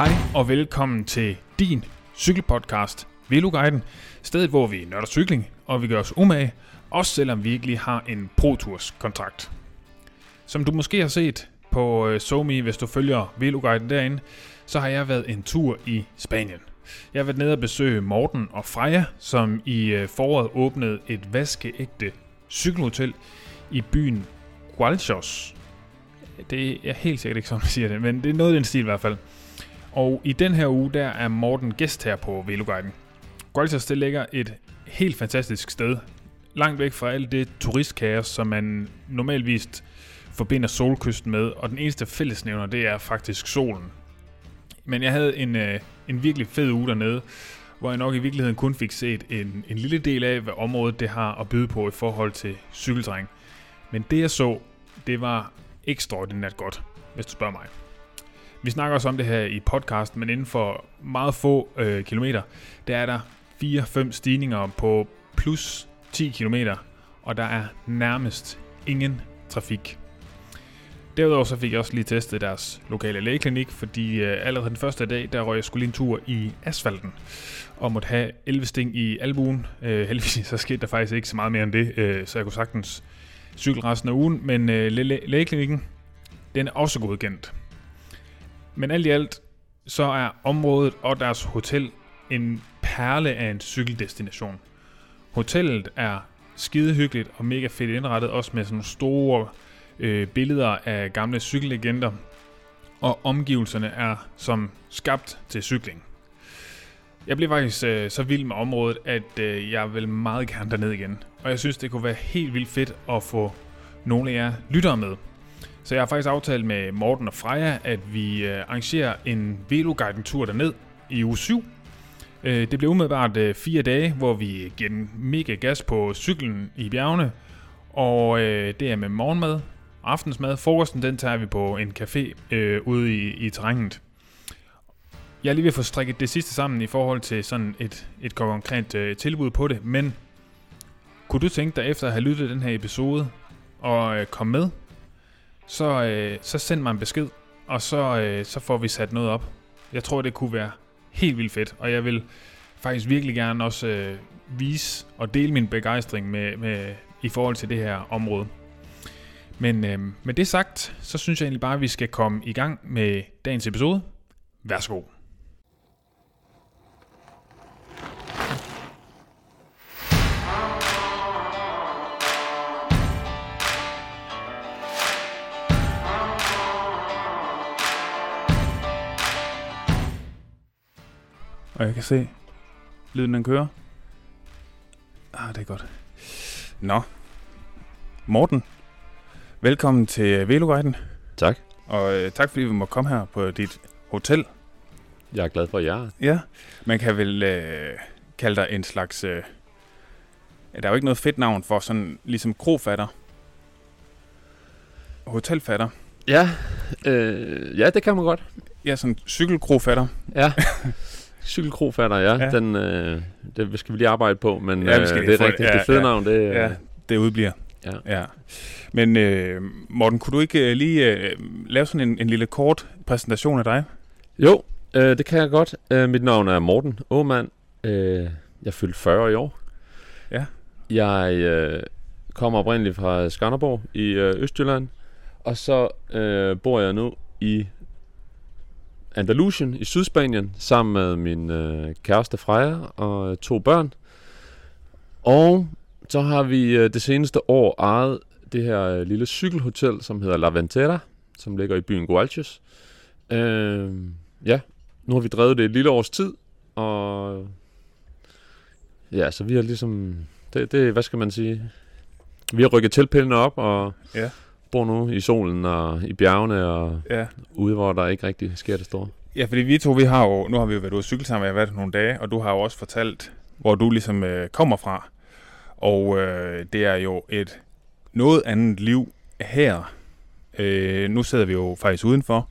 Hej og velkommen til din cykelpodcast Veloguiden. Stedet hvor vi nørder cykling, og vi gør os umage, også selvom vi ikke lige har en Pro Tours kontrakt. Som du måske har set på øh, SoMe, hvis du følger Veloguiden derinde, så har jeg været en tur i Spanien. Jeg har været nede og besøge Morten og Freja, som i øh, foråret åbnede et vaskeægte cykelhotel i byen Gualchos. Det er helt sikkert ikke som man siger det, men det er noget i den stil i hvert fald. Og i den her uge, der er Morten gæst her på Veloguiden. Gualchos, det ligger et helt fantastisk sted. Langt væk fra alt det turistkaos, som man normalvis forbinder solkysten med, og den eneste fællesnævner, det er faktisk solen. Men jeg havde en, øh, en virkelig fed uge dernede, hvor jeg nok i virkeligheden kun fik set en, en lille del af, hvad området det har at byde på i forhold til cykeldreng. Men det jeg så, det var ekstraordinært godt, hvis du spørger mig. Vi snakker også om det her i podcast, men inden for meget få øh, kilometer, der er der 4-5 stigninger på plus 10 km, og der er nærmest ingen trafik. Derudover så fik jeg også lige testet deres lokale lægeklinik, fordi øh, allerede den første dag, der røg jeg skulle en tur i asfalten og måtte have 11 sting i albuen. Øh, heldigvis så skete der faktisk ikke så meget mere end det, øh, så jeg kunne sagtens cykle resten af ugen, men øh, lægeklinikken, den er også godkendt. Men alt i alt, så er området og deres hotel en perle af en cykeldestination. Hotellet er skide hyggeligt og mega fedt indrettet, også med sådan nogle store øh, billeder af gamle cykellegender, og omgivelserne er som skabt til cykling. Jeg blev faktisk øh, så vild med området, at øh, jeg vil meget gerne derned igen. Og jeg synes, det kunne være helt vildt fedt at få nogle af jer lyttere med. Så jeg har faktisk aftalt med Morten og Freja, at vi øh, arrangerer en Veloguiden-tur derned i uge 7. Øh, det bliver umiddelbart øh, fire dage, hvor vi giver den mega gas på cyklen i bjergene. Og øh, det er med morgenmad, aftensmad. Frokosten den tager vi på en café øh, ude i, i terrænet. Jeg er lige ved at få strikket det sidste sammen i forhold til sådan et, et konkret øh, tilbud på det, men kunne du tænke dig efter at have lyttet den her episode og øh, komme med, så, øh, så send mig en besked, og så, øh, så får vi sat noget op. Jeg tror, det kunne være helt vildt fedt, og jeg vil faktisk virkelig gerne også øh, vise og dele min begejstring med, med, i forhold til det her område. Men øh, med det sagt, så synes jeg egentlig bare, at vi skal komme i gang med dagens episode. Værsgo. Og jeg kan se, lyden den kører. Ah, det er godt. Nå. Morten, velkommen til Veloguiden. Tak. Og øh, tak fordi vi må komme her på dit hotel. Jeg er glad for, at jeg er. Ja. Man kan vel øh, kalde dig en slags... Øh, der er jo ikke noget fedt navn for sådan ligesom krofatter. Hotelfatter. Ja, øh, ja, det kan man godt. Ja, sådan cykelkrofatter. Ja. Cykelkrofatter, ja. Ja. Den, øh, det skal vi lige arbejde på, men Ja, vi øh, skal lige det er rigtigt. Ja, det fede ja. navn, det er... Ja, det udbliver. Ja. ja. Men øh, Morten, kunne du ikke øh, lige øh, lave sådan en, en lille kort præsentation af dig? Jo, øh, det kan jeg godt. Øh, mit navn er Morten Åmand. Øh, jeg fyldte 40 i år. Ja. Jeg øh, kommer oprindeligt fra Skanderborg i øh, Østjylland, og så øh, bor jeg nu i Andalusien i Sydspanien sammen med min øh, kæreste Freja og øh, to børn. Og så har vi øh, det seneste år ejet det her øh, lille cykelhotel, som hedder La Ventera, som ligger i byen Gualches. Øh, ja, nu har vi drevet det et lille års tid, og ja, så vi har ligesom, det, det hvad skal man sige, vi har rykket tilpillene op, og Ja bor nu i solen og i bjergene og Ja. ude, hvor der ikke rigtig sker det store. Ja, fordi vi to, vi har jo, nu har vi jo været ude at cykle sammen, jeg har været nogle dage, og du har jo også fortalt, hvor du ligesom øh, kommer fra. Og øh, det er jo et noget andet liv her. Øh, nu sidder vi jo faktisk udenfor,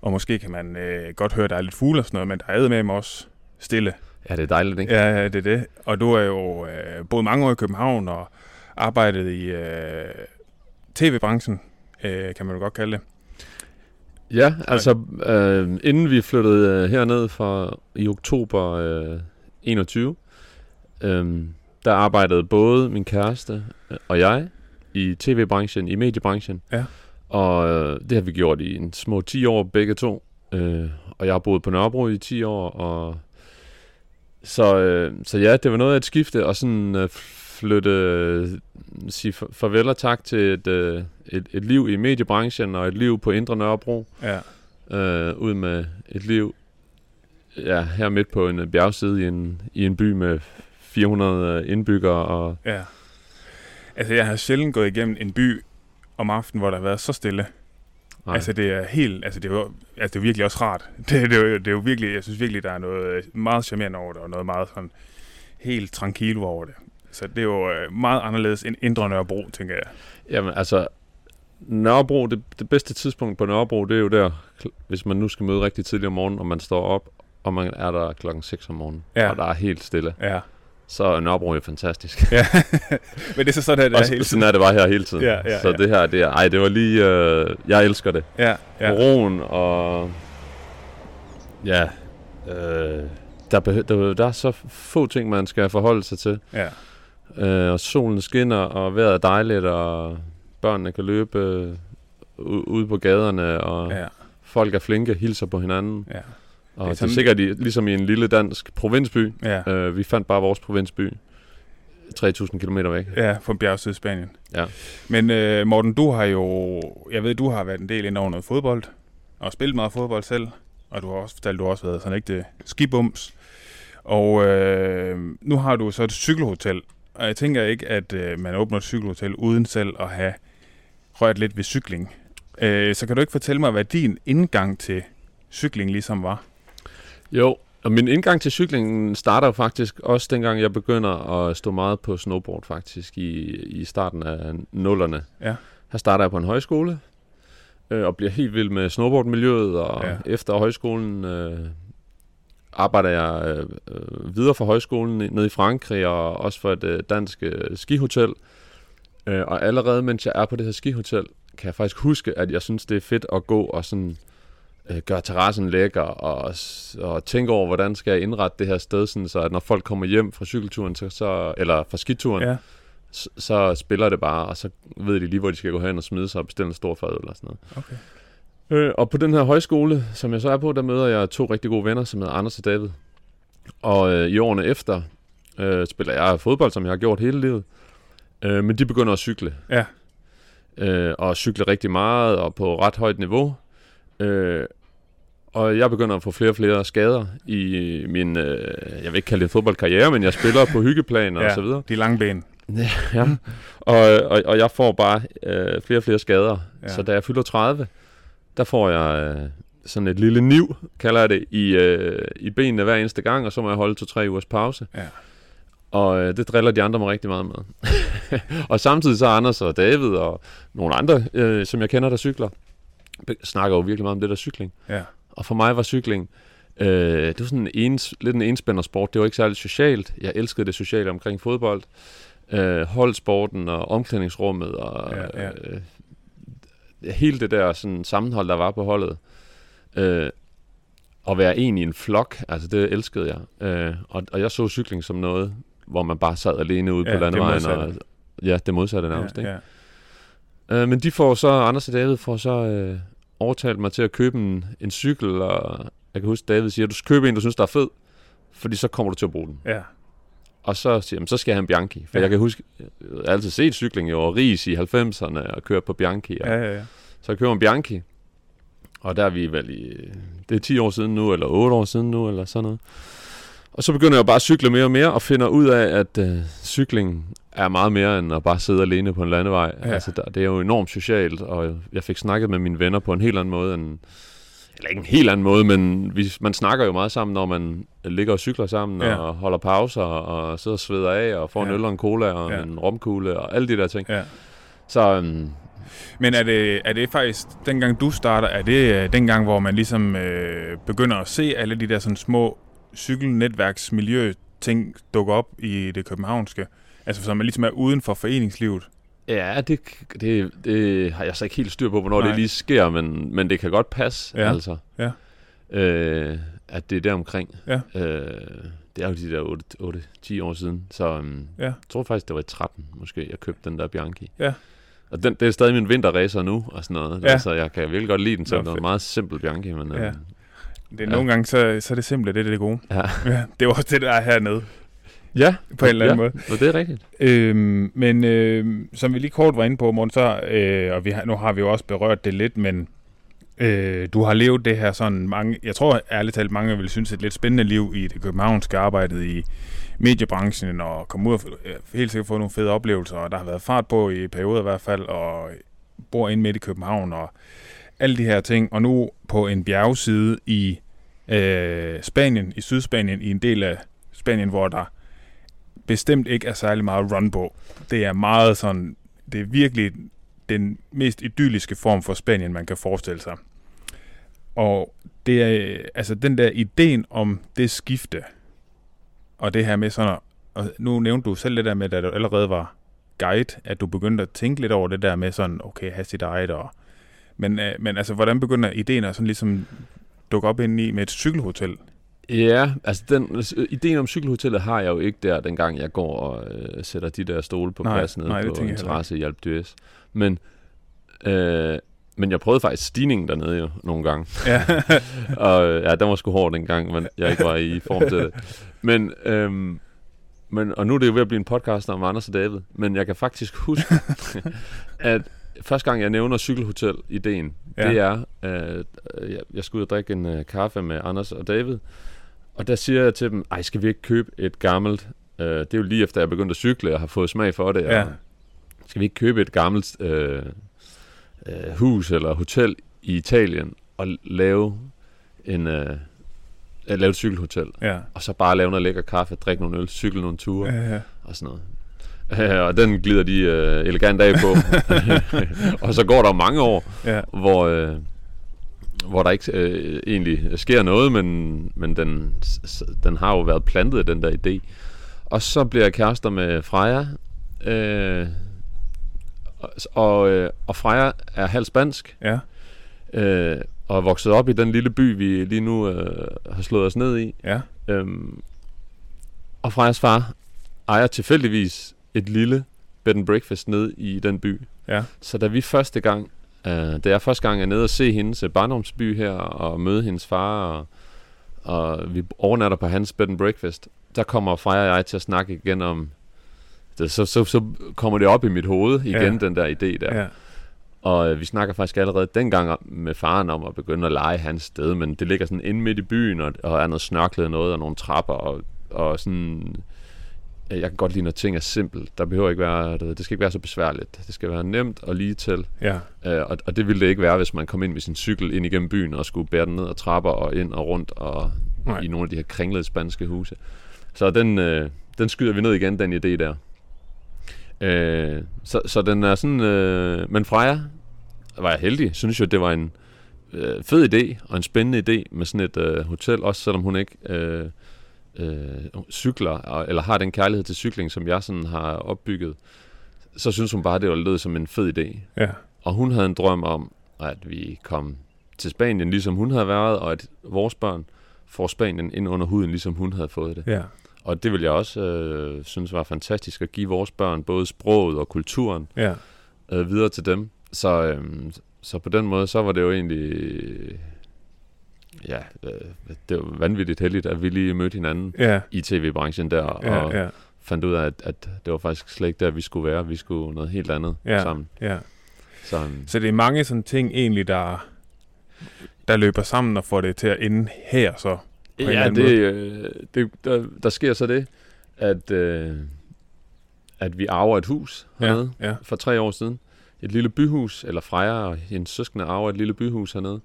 og måske kan man øh, godt høre, at der er lidt fugle og sådan noget, men der er med mig også stille. Ja, det er dejligt, ikke? Ja, ja, det er det. Og du er jo øh, boet mange år i København og arbejdet i øh, tv-branchen, øh, kan man jo godt kalde det. Ja, altså øh, inden vi flyttede øh, herned fra i oktober øh, 21, øh, der arbejdede både min kæreste øh, og jeg i tv-branchen, i mediebranchen. Ja. Og øh, det har vi gjort i en små 10 år begge to. Øh, og jeg har boet på Nørrebro i 10 år, og så, øh, så ja, det var noget af et skifte, og sådan øh, flytte, øh, sige fa- farvel og tak til et, øh, et, et liv i mediebranchen, og et liv på Indre Nørrebro, Ja. øh, ud med et liv ja, her midt på en øh, bjergside i en, i en by med 400 indbyggere, og Ja. Altså, jeg har sjældent gået igennem en by om aftenen, hvor der har været så stille. nej, Altså, det er helt... Altså, det er jo, altså, det er virkelig også rart. Det, det, er jo, det er jo virkelig... Jeg synes virkelig, der er noget øh, meget charmerende over det, og noget meget sådan helt tranquilo over det. Så det er jo øh, meget anderledes end Indre Nørrebro, tænker jeg. Jamen altså, Nørrebro, det, det bedste tidspunkt på Nørrebro, det er jo der, hvis man nu skal møde rigtig tidligt om morgenen, og man står op, og man er der klokken 6 om morgenen, Ja. og der er helt stille, Ja. så er Nørrebro jo fantastisk. ja. Men det er så sådan, at det er helt sådan er det bare her hele tiden. Ja, ja, så ja. det her, det er, ej, det var lige, øh, jeg elsker det. Ja, ja. Roen og, ja, øh, der, behø- der, der er så få ting, man skal forholde sig til. ja. Øh, og solen skinner, og vejret er dejligt, og børnene kan løbe øh, ude på gaderne, og ja. folk er flinke, hilser på hinanden. ja. Og Det er det er, sådan- sikkert i, ligesom i en lille dansk provinsby. ja. Øh, vi fandt bare vores provinsby 3.000 km væk. Ja, fra bjergside Spanien. Ja. Men øh, Morten, du har jo... Jeg ved, du har været en del ind over noget fodbold, og spillet meget fodbold selv, og du har også fortalt, du har også været sådan ikke det skibums. Og øh, nu har du så et cykelhotel, og jeg tænker ikke, at øh, man åbner et cykelhotel uden selv at have rørt lidt ved cykling. Øh, så kan du ikke fortælle mig, hvad din indgang til cykling ligesom var? Jo, og min indgang til cyklingen starter faktisk også dengang, jeg begynder at stå meget på snowboard faktisk i, i starten af nullerne. Ja. Her starter jeg på en højskole, øh, og bliver helt vild med snowboardmiljøet, og ja. efter højskolen øh, arbejder jeg øh, videre fra højskolen nede i Frankrig, og også for et øh, dansk øh, skihotel. Øh, og allerede mens jeg er på det her skihotel, kan jeg faktisk huske, at jeg synes, det er fedt at gå og sådan øh, gøre terrassen lækker, og, og tænke over, hvordan skal jeg indrette det her sted, sådan, så at når folk kommer hjem fra cykelturen, så, så, eller fra skituren, Ja. så, så spiller det bare, og så ved de lige, hvor de skal gå hen og smide sig og bestille en stor fad eller sådan noget. Okay. Øh, og på den her højskole, som jeg så er på, der møder jeg to rigtig gode venner, som hedder Anders og David. Og øh, i årene efter øh, spiller jeg fodbold, som jeg har gjort hele livet. Øh, men de begynder at cykle. Ja. Øh, og cykle rigtig meget og på ret højt niveau. Øh, og jeg begynder at få flere og flere skader i min, øh, jeg vil ikke kalde det fodboldkarriere, men jeg spiller på hyggeplan og Ja. så videre. De lange ben. Ja, og, og, og jeg får bare øh, flere og flere skader. Ja. Ja. Så da jeg fylder 30, der får jeg øh, sådan et lille niv, kalder jeg det, i, øh, i benene hver eneste gang, og så må jeg holde to-tre ugers pause. Ja. Og øh, det driller de andre mig rigtig meget med. og samtidig så er Anders og David og nogle andre, øh, som jeg kender, der cykler, snakker jo virkelig meget om det der cykling. Ja. Og for mig var cykling, øh, det var sådan en ens, lidt en enspænder sport. Det var ikke særlig socialt. Jeg elskede det sociale omkring fodbold. Øh, holdsporten og omklædningsrummet og Ja, ja. Øh, hele det der sådan, sammenhold, der var på holdet. Øh, at være en i en flok, altså det elskede jeg. Øh, og, og jeg så cykling som noget, hvor man bare sad alene ude Ja, på landevejen. Og, ja, det modsatte nærmest. ja, ikke? ja. Øh, men de får så, Anders og David får så øh, overtalt mig til at købe en, en cykel, og jeg kan huske, David siger, du skal købe en, du synes, der er fed, fordi så kommer du til at bruge den. ja. Og så siger jeg, så skal jeg have en Bianchi. For Ja. jeg kan huske, jeg har altid set cykling og ris i 90'erne, og kørt på Bianchi. Og, Ja, ja, ja. Så jeg køber en Bianchi, og der er vi vel i, det er 10 år siden nu, eller 8 år siden nu, eller sådan noget. Og så begynder jeg bare at cykle mere og mere, og finder ud af, at øh, cykling er meget mere end at bare sidde alene på en landevej. Ja. Altså, der, det er jo enormt socialt, og jeg fik snakket med mine venner på en helt anden måde end, eller ikke en helt anden måde, men vi, man snakker jo meget sammen, når man ligger og cykler sammen, Ja. og holder pauser, og sidder og sveder af, og får en Ja. øl og en cola, og Ja. ja. en romkugle, og alle de der ting. ja. Så øhm, Men er det, er det faktisk, dengang du starter, er det øh, dengang, hvor man ligesom øh, begynder at se alle de der sådan små cykelnetværksmiljø ting dukke op i det københavnske? Altså, så man ligesom er uden for foreningslivet, Ja, det, det, det har jeg så ikke helt styr på, hvornår Nej. det lige sker, men, men det kan godt passe, Ja. altså. Ja. Øh, at det er der omkring. Ja. Øh, det er jo de der 8-10 år siden, så um, Ja. jeg tror faktisk, det var i 13 måske, jeg købte den der Bianchi. Ja. Og den, det er stadig min vinterracer nu, og sådan noget. Ja. Så jeg kan virkelig godt lide den, fedt. en meget simpel Bianchi. Men, Ja. ja. Det er Ja. nogle gange, så, så er det simple, det er det gode. Ja. Ja, det var også det, der er hernede, ja, på en eller anden ja, måde. og det er rigtigt. Øhm, men øh, som vi lige kort var inde på, Morten, så, øh, og vi har, nu har vi jo også berørt det lidt, men øh, du har levet det her sådan mange, jeg tror ærligt talt mange vil synes, et lidt spændende liv i det københavnske arbejde i mediebranchen, og komme ud og øh, helt sikkert få nogle fede oplevelser, og der har været fart på i perioder i hvert fald, og bor inde midt i København, og alle de her ting, og nu på en bjergside i øh, Spanien, i Sydspanien, i en del af Spanien, hvor der bestemt ikke er særlig meget run på. Det er meget sådan, det er virkelig den mest idylliske form for Spanien, man kan forestille sig. Og det er, altså den der ideen om det skifte, og det her med sådan, at- og nu nævnte du selv det der med, at du allerede var guide, at du begyndte at tænke lidt over det der med sådan, okay, have sit eget, og, men, øh, men altså, hvordan begynder ideen at sådan ligesom dukke op ind i med et cykelhotel? Ja, altså den, altså, ideen om cykelhotellet har jeg jo ikke der, dengang jeg går og øh, sætter de der stole på Nej, plads nede nej, på heller interesse i Alp d'Huez. Men, øh, men jeg prøvede faktisk stigningen dernede jo nogle gange. Ja, og ja, den var sgu hård dengang, men jeg ikke var i form til det. Men, øhm, men, og nu er det jo ved at blive en podcast om Anders og David, men jeg kan faktisk huske, at første gang jeg nævner cykelhotel-ideen, ja. det er, at øh, jeg, jeg skulle ud og drikke en øh, kaffe med Anders og David, og der siger jeg til dem, ej, skal vi ikke købe et gammelt, øh, det er jo lige efter jeg begyndte at cykle, og har fået smag for det, Ja. og skal vi ikke købe et gammelt øh, øh, hus eller hotel i Italien, og lave en... Øh, at lave et cykelhotel, ja, og så bare lave noget lækker kaffe, drikke nogle øl, cykle nogle ture ja, ja. og sådan noget. Øh, og den glider de øh, elegant af på. og så går der mange år, ja. hvor, øh, hvor der ikke øh, egentlig sker noget, men, men den, den har jo været plantet, den der idé. Og så bliver jeg kærester med Freja, øh, og, og, øh, og Freja er halv spansk, ja. øh, og er vokset op i den lille by, vi lige nu øh, har slået os ned i. ja. Øhm, og Frejas far ejer tilfældigvis et lille bed and breakfast nede i den by. Ja. Så da vi første gang, øh, da jeg første gang er nede og se hendes øh, barndomsby her, og møde hendes far, og, og vi overnatter på hans bed and breakfast, der kommer Freja og jeg til at snakke igen om, det, så, så, så kommer det op i mit hoved igen, ja. den der idé der. ja. Og øh, vi snakker faktisk allerede dengang om- med faren om at begynde at lege hans sted, men det ligger sådan inde midt i byen, og, og er noget snørklet noget, og nogle trapper, og, og sådan... øh, Jeg kan godt lide, når ting er simpelt. Der behøver ikke være, det skal ikke være så besværligt. Det skal være nemt og lige til. ja. Øh, og, og det ville det ikke være, hvis man kom ind med sin cykel ind igennem byen og skulle bære den ned ad trapper og ind og rundt og Nej. i nogle af de her kringlede spanske huse. Så den, øh, den skyder vi ned igen, den idé der. Øh, så, så den er sådan... Øh, men Freja var jeg heldig, synes jo, det var en øh, fed idé og en spændende idé med sådan et øh, hotel, også selvom hun ikke øh, øh, cykler, eller har den kærlighed til cykling, som jeg sådan har opbygget, så synes hun bare, det var lød som en fed idé. Ja, Og hun havde en drøm om, at vi kom til Spanien, ligesom hun havde været, og at vores børn får Spanien ind under huden, ligesom hun havde fået det. ja, Og det vil jeg også øh, synes var fantastisk at give vores børn både sproget og kulturen ja, øh, videre til dem. Så, øh, så på den måde, så var det jo egentlig... Ja, øh, det var vanvittigt heldigt, at vi lige mødte hinanden ja, i tv-branchen der, og ja, ja, fandt ud af, at, at det var faktisk slet ikke der, vi skulle være. Vi skulle noget helt andet Ja. sammen. ja. Så, øhm, Så det er mange sådan ting egentlig, der, der løber sammen og får det til at ende her så. Ja, det, øh, det, der, der sker så det, at, øh, at vi arver et hus hernede Ja, ja, for tre år siden. Et lille byhus, eller Freja og hendes søskende arver et lille byhus hernede.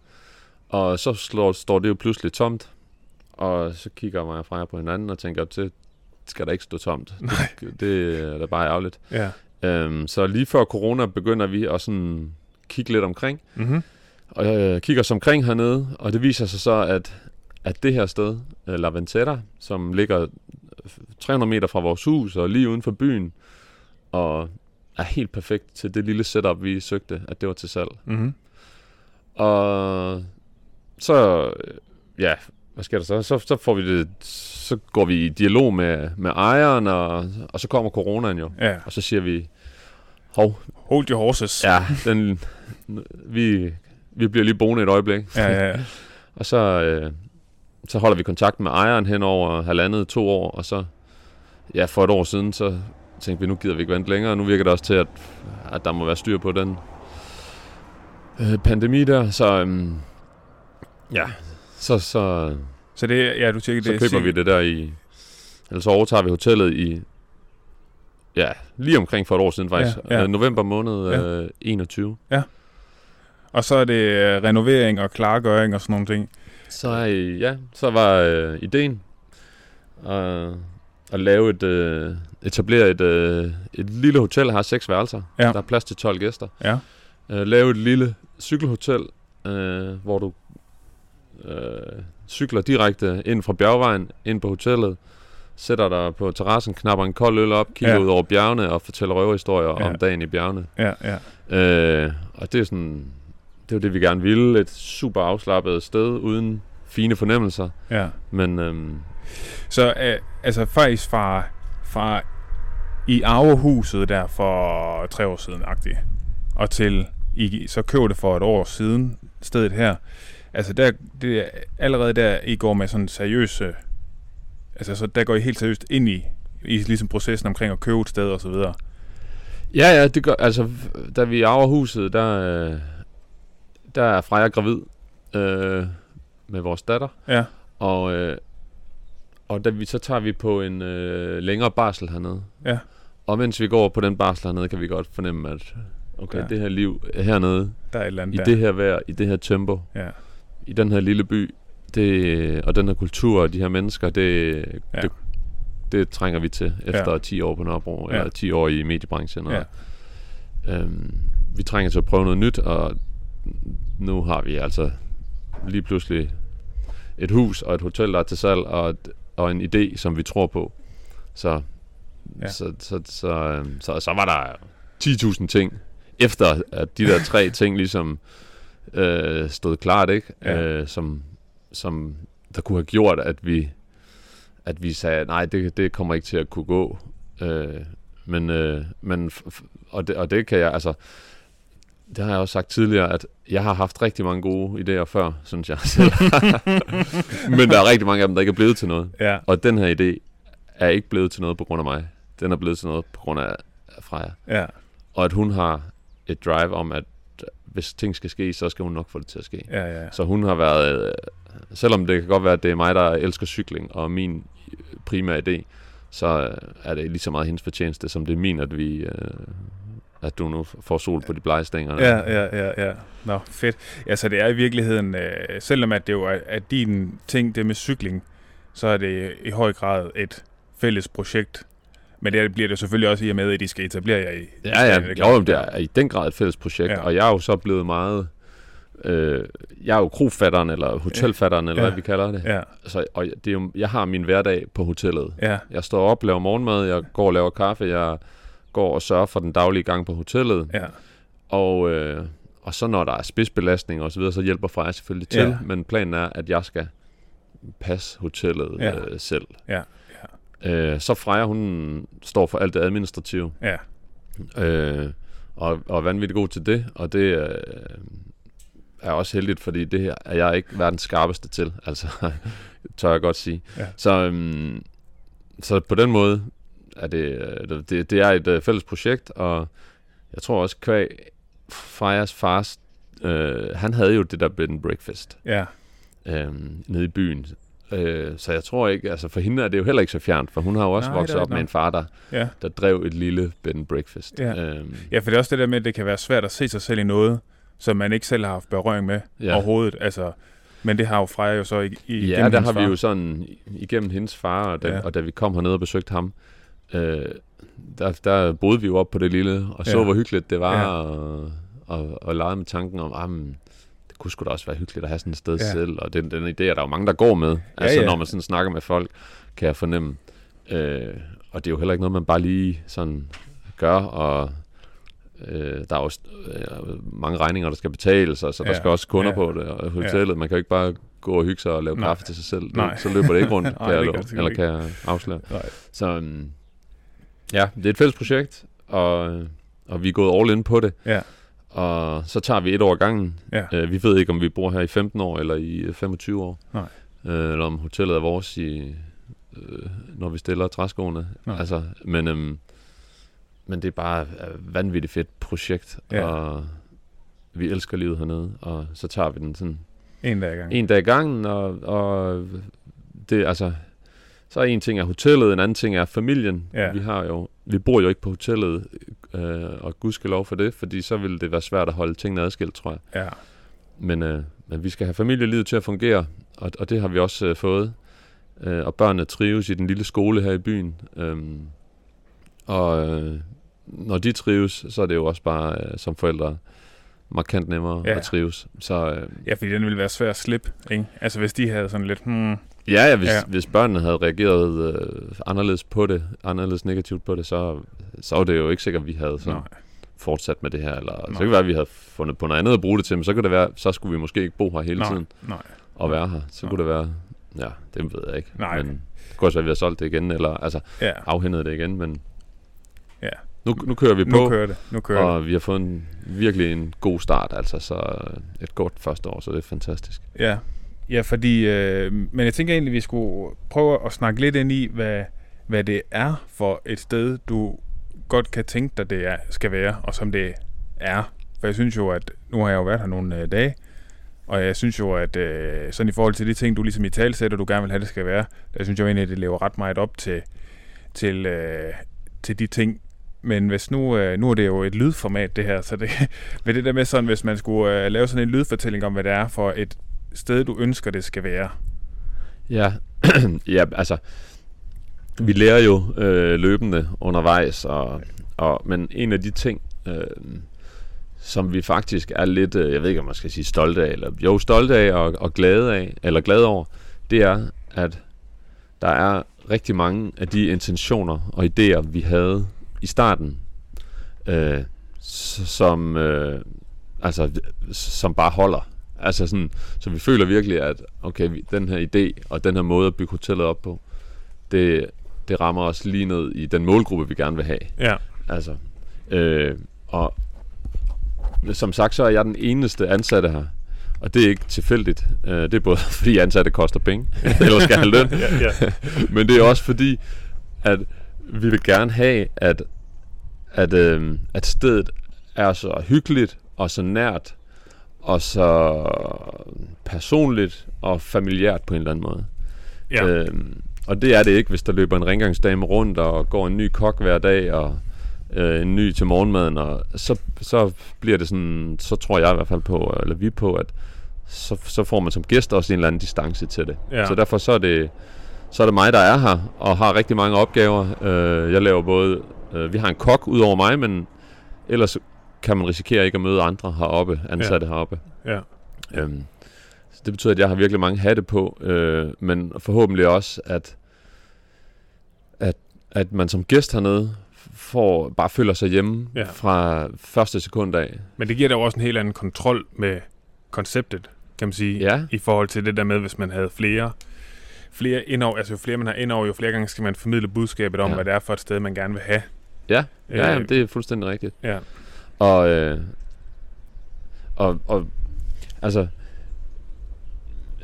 Og så slår, står det jo pludselig tomt. Og så kigger mig og Freja på hinanden og tænker, det skal da ikke stå tomt. Nej. Det, det er da bare ærgerligt. ja. Øhm, så lige før corona begynder vi at sådan kigge lidt omkring. Mm-hmm. Og jeg kigger os omkring hernede, og det viser sig så, at, at det her sted, øh, La Ventetta, som ligger 300 meter fra vores hus og lige uden for byen, og er helt perfekt til det lille setup, vi søgte, at det var til salg. Mm-hmm. Og så, øh, ja, hvad sker der så? Så, så får vi det, så går vi i dialog med, med ejeren, og, og så kommer coronaen jo. Ja. Og så siger vi, hov, Hold your horses. ja, den, vi, vi bliver lige boende et øjeblik. Ja, ja, ja. Og så, øh, så holder vi kontakt med ejeren hen over halvandet, to år, og så, ja, for et år siden, så tænkte vi, nu gider vi ikke vente længere. Nu virker det også til, at, at der må være styr på den øh, pandemi der, så øhm, ja, så, så, Så det, ja, du tænker, så det køber vi det der i, eller så overtager vi hotellet i, ja, lige omkring for et år siden faktisk, Ja, ja. Øh, november måned Ja. øh, 21. Og så er det øh, renovering og klargøring og sådan nogle ting. Så er, ja, så var øh, ideen øh, at lave et, øh, etablere et, øh, et lille hotel, der har seks værelser. Ja. Der er plads til 12 gæster. Ja. Øh, lave et lille cykelhotel, øh, hvor du øh, cykler direkte ind fra bjergvejen, ind på hotellet, sætter dig på terrassen, knapper en kold øl op, kigger Ja. ud over bjergene og fortæller røverhistorier Ja. om dagen i bjergene. Ja, ja. Øh, og det er sådan, det er det, vi gerne ville. Et super afslappet sted, uden fine fornemmelser. ja. Men øhm, Så øh, altså faktisk fra, fra i arvehuset der for tre år siden, agtigt, og til I så købte det for et år siden, stedet her. Altså der, det er allerede der, I går med sådan seriøse, altså så der går I helt seriøst ind i, i ligesom processen omkring at købe et sted og så videre. ja, ja, det gør, altså, da vi arver huset, der, øh, der er Freja gravid øh, med vores datter. Ja, Og, øh, og da vi, så tager vi på en øh, længere barsel hernede. Ja. Og mens vi går på den barsel hernede, kan vi godt fornemme, at okay, Ja. det her liv hernede, der er et eller andet i der. det her vejr, i det her tempo, Ja, i den her lille by, det, og den her kultur og de her mennesker, det, Ja. det, det trænger vi til efter Ja. 10 år på Nørrebro, Ja. eller 10 år i mediebranchen. Og, Ja. øhm, vi trænger til at prøve noget nyt, og nu har vi altså lige pludselig et hus og et hotel, der er til salg, og, et, og en idé, som vi tror på. Så, Ja. ja. så, så, så, øhm, så, så var der 10.000 ting, efter at de der tre ting ligesom øh, stod klart, ikke? Ja. Øh, som, som der kunne have gjort, at vi at vi sagde, nej, det, det kommer ikke til at kunne gå. Øh, men, øh, men og, det, og det kan jeg, altså, det har jeg også sagt tidligere, at jeg har haft rigtig mange gode idéer før, synes jeg selv. men der er rigtig mange af dem, der ikke er blevet til noget. ja, Og den her idé er ikke blevet til noget på grund af mig. Den er blevet til noget på grund af, af Freja. ja, Og at hun har et drive om, at hvis ting skal ske, så skal hun nok få det til at ske. ja, ja. Så hun har været, øh, selvom det kan godt være, at det er mig, der elsker cykling, og min primære idé, så øh, er det lige så meget hendes fortjeneste, som det er min, at vi... Øh, at du nu får sol på de blege stænger. Ja, ja, ja, ja. Nå, fedt. Ja, så det er i virkeligheden, øh, selvom at det jo er at din ting, det med cykling, så er det i høj grad et fælles projekt. Men det bliver det selvfølgelig også i og med, at I skal etablere jer i. Ja, ja. det Jo, det er i den grad et fælles projekt, Ja. og jeg er jo så blevet meget... Øh, jeg er jo krofatteren, eller hotelfatteren, eller Ja. hvad vi kalder det. Ja, Så, og det er jo, jeg har min hverdag på hotellet. ja, Jeg står op, laver morgenmad, jeg går og laver kaffe, jeg går og sørger for den daglige gang på hotellet. ja, Og, øh, og så når der er spidsbelastning og så videre, så hjælper Freja selvfølgelig til. Ja. Men planen er, at jeg skal passe hotellet ja. øh, selv. Ja, Øh, så Freja, hun står for alt det administrative. ja, Øh, og, og er vanvittigt god til det. Og det øh, er også heldigt, fordi det her er jeg ikke verdens skarpeste til. Altså, tør jeg godt sige. Ja. Så, øhm, så på den måde er det, øh, det, det er et øh, fælles projekt, og jeg tror også, kvæg Frejas fars, øh, han havde jo det der bed and breakfast ja, øh, nede i byen. Øh, så jeg tror ikke, altså for hende er det jo heller ikke så fjernt, for hun har jo også Nej, vokset op med en far, der, ja. der drev et lille bed and breakfast. Ja. Øhm, Ja, for det er også det der med, at det kan være svært at se sig selv i noget, som man ikke selv har haft berøring med Ja. overhovedet. Altså, men det har jo Freja jo så i, i Ja, der har vi jo sådan igennem hendes far, og da, Ja. og da vi kom herned og besøgte ham, øh, der, der boede vi jo op på det lille, og så Ja. hvor hyggeligt det var, Ja. ja. og, og, og legede med tanken om, ah, men, det kunne sgu da også være hyggeligt at have sådan et sted Ja. ja. selv, og den, den idé er der jo mange, der går med, altså ja. når man sådan snakker med folk, kan jeg fornemme. Øh, og det er jo heller ikke noget, man bare lige sådan gør, og øh, der er også øh, mange regninger, der skal betales, og så der Ja, skal også kunder ja. på det, og hotellet, man kan jo ikke bare gå og hygge sig og lave Nej. kaffe til sig selv. Nej. så løber det ikke rundt, kan jeg love, gør det eller kan jeg afsløre. Nej. Så um, ja, det er et fælles projekt, og, og vi er gået all in på det. Ja. Og så tager vi et år gangen. Ja. Øh, vi ved ikke, om vi bor her i 15 år eller i øh, 25 år. Nej. Øh, eller om hotellet er vores, i, øh, når vi stiller træskoene. Nej. Altså, men, øhm, men det er bare et vanvittigt fedt projekt, Ja. og vi elsker livet hernede. Og så tager vi den sådan En dag i gang. en dag i gangen, og, og det altså... Så en ting er hotellet, en anden ting er familien. Ja. Vi har jo, vi bor jo ikke på hotellet, øh, og gudskelov for det, fordi så ville det være svært at holde tingene adskilt, tror jeg. Ja. Men, øh, men vi skal have familielivet til at fungere, og, og det har vi også øh, fået. Øh, og børnene trives i den lille skole her i byen. Øhm, og øh, når de trives, så er det jo også bare øh, som forældre markant nemmere Ja. at trives. Så øh, ja, fordi den ville være svær at slippe, ikke? Altså, hvis de havde sådan lidt, hmm, ja, ja, hvis, Ja. hvis børnene havde reageret øh, anderledes på det, anderledes negativt på det, så, så var det jo ikke sikkert, at vi havde sådan nej, fortsat med det her. Eller, så kan det være, at vi havde fundet på noget andet at bruge det til, men så kan det være, så skulle vi måske ikke bo her hele nej, tiden. nej. at være her. Så Nej. kunne det være, ja, det ved jeg ikke. Nej. Men det kunne også være, at vi har solgt det igen, eller altså Ja, afhændet det igen, men Ja. nu, nu kører vi nu på, kører det, nu kører det. og vi har fået en, virkelig en god start, altså så et godt første år, så det er fantastisk. Ja, ja fordi, øh, men jeg tænker egentlig, vi skulle prøve at snakke lidt ind i, hvad, hvad det er for et sted, du godt kan tænke dig, det er, skal være, og som det er. For jeg synes jo, at nu har jeg jo været her nogle øh, dage, og jeg synes jo, at øh, sådan i forhold til de ting, du ligesom i tale sætter, du gerne vil have, det skal være, der synes jeg jo egentlig, at det lever ret meget op til, til, øh, til de ting. Men hvis nu, øh, nu er det jo et lydformat, det her, så det, med det der med sådan, hvis man skulle øh, lave sådan en lydfortælling om, hvad det er for et sted, du ønsker, det skal være. Ja, ja altså, vi lærer jo øh, løbende undervejs, og, og, men en af de ting, øh, som vi faktisk er lidt, øh, jeg ved ikke, om man skal sige stolte af, eller jo, stolte af og, og glade af, eller glade over, det er, at der er rigtig mange af de intentioner og idéer, vi havde i starten, øh, som, øh, altså, som bare holder. Altså sådan, så vi føler virkelig, at okay, den her idé og den her måde at bygge hotellet op på, det, det rammer os lige ned i den målgruppe, vi gerne vil have. Ja. Altså, øh, og som sagt, så er jeg den eneste ansatte her. Og det er ikke tilfældigt. Øh, det er både fordi ansatte koster penge, eller skal have løn. ja, ja. Men det er også fordi, at vi vil gerne have, at, at, øh, at stedet er så hyggeligt og så nært og så personligt og familiært på en eller anden måde. ja. Øhm, og det er det ikke, hvis der løber en rengøringsdame rundt og går en ny kok hver dag og øh, en ny til morgenmaden, og så, så bliver det sådan, så tror jeg i hvert fald på, eller vi på, at så, så får man som gæst også en eller anden distance til det. Ja. Så derfor så er det så er det mig, der er her og har rigtig mange opgaver. Øh, jeg laver både, øh, vi har en kok ud over mig, men ellers kan man risikere ikke at møde andre heroppe, ansatte ja. heroppe. ja. Øhm, så det betyder, at jeg har virkelig mange hatte på, øh, men forhåbentlig også, at, at, at man som gæst hernede får, bare føler sig hjemme Ja. fra første sekund af. Men det giver da også en helt anden kontrol med konceptet, kan man sige, Ja, i forhold til det der med, hvis man havde flere flere indover, altså jo flere man har indover, jo flere gange skal man formidle budskabet om. Ja. hvad det er for et sted, man gerne vil have. ja, ja Øh, jamen, det er fuldstændig rigtigt. Ja, Og, øh, og, og altså,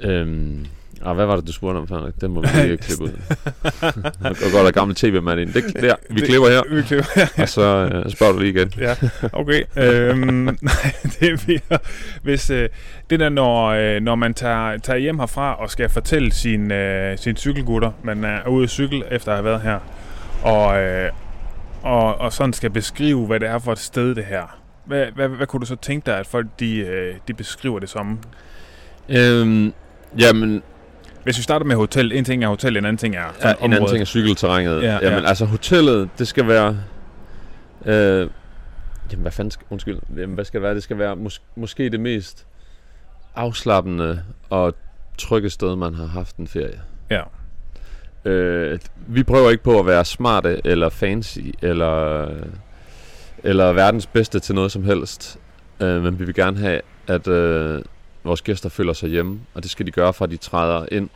øhm, ah, hvad var det, du spurgte om, Frederik? Den må vi lige klippe ud. Og godt der gammel tv-mand ind. Det, der, vi klipper her, Vi klipper her. og så øh, spørger du lige igen. ja, okay. øhm, nej, det er mere, hvis øh, det der, når, øh, når man tager, tager hjem herfra og skal fortælle sin, øh, sin cykelgutter, man er ude at cykle efter at have været her, og, øh, og, og sådan skal beskrive, hvad det er for et sted, det her. Hvad, hvad, hvad kunne du så tænke dig, at folk de, øh, de beskriver det som? Øhm, jamen, Hvis vi starter med hotel, en ting er hotel, en anden ting er ja, en anden ting er cykelterrænet. Ja, Ja, jamen, ja. altså hotellet, det skal være... Øh, jamen, hvad fanden skal... Undskyld. Jamen, hvad skal det være? Det skal være mås- måske det mest afslappende og trygge sted, man har haft en ferie. Ja. Øh, vi prøver ikke på at være smarte eller fancy eller eller verdens bedste til noget som helst. Øh, men vi vil gerne have, at øh, vores gæster føler sig hjemme, og det skal de gøre, fra de træder ind.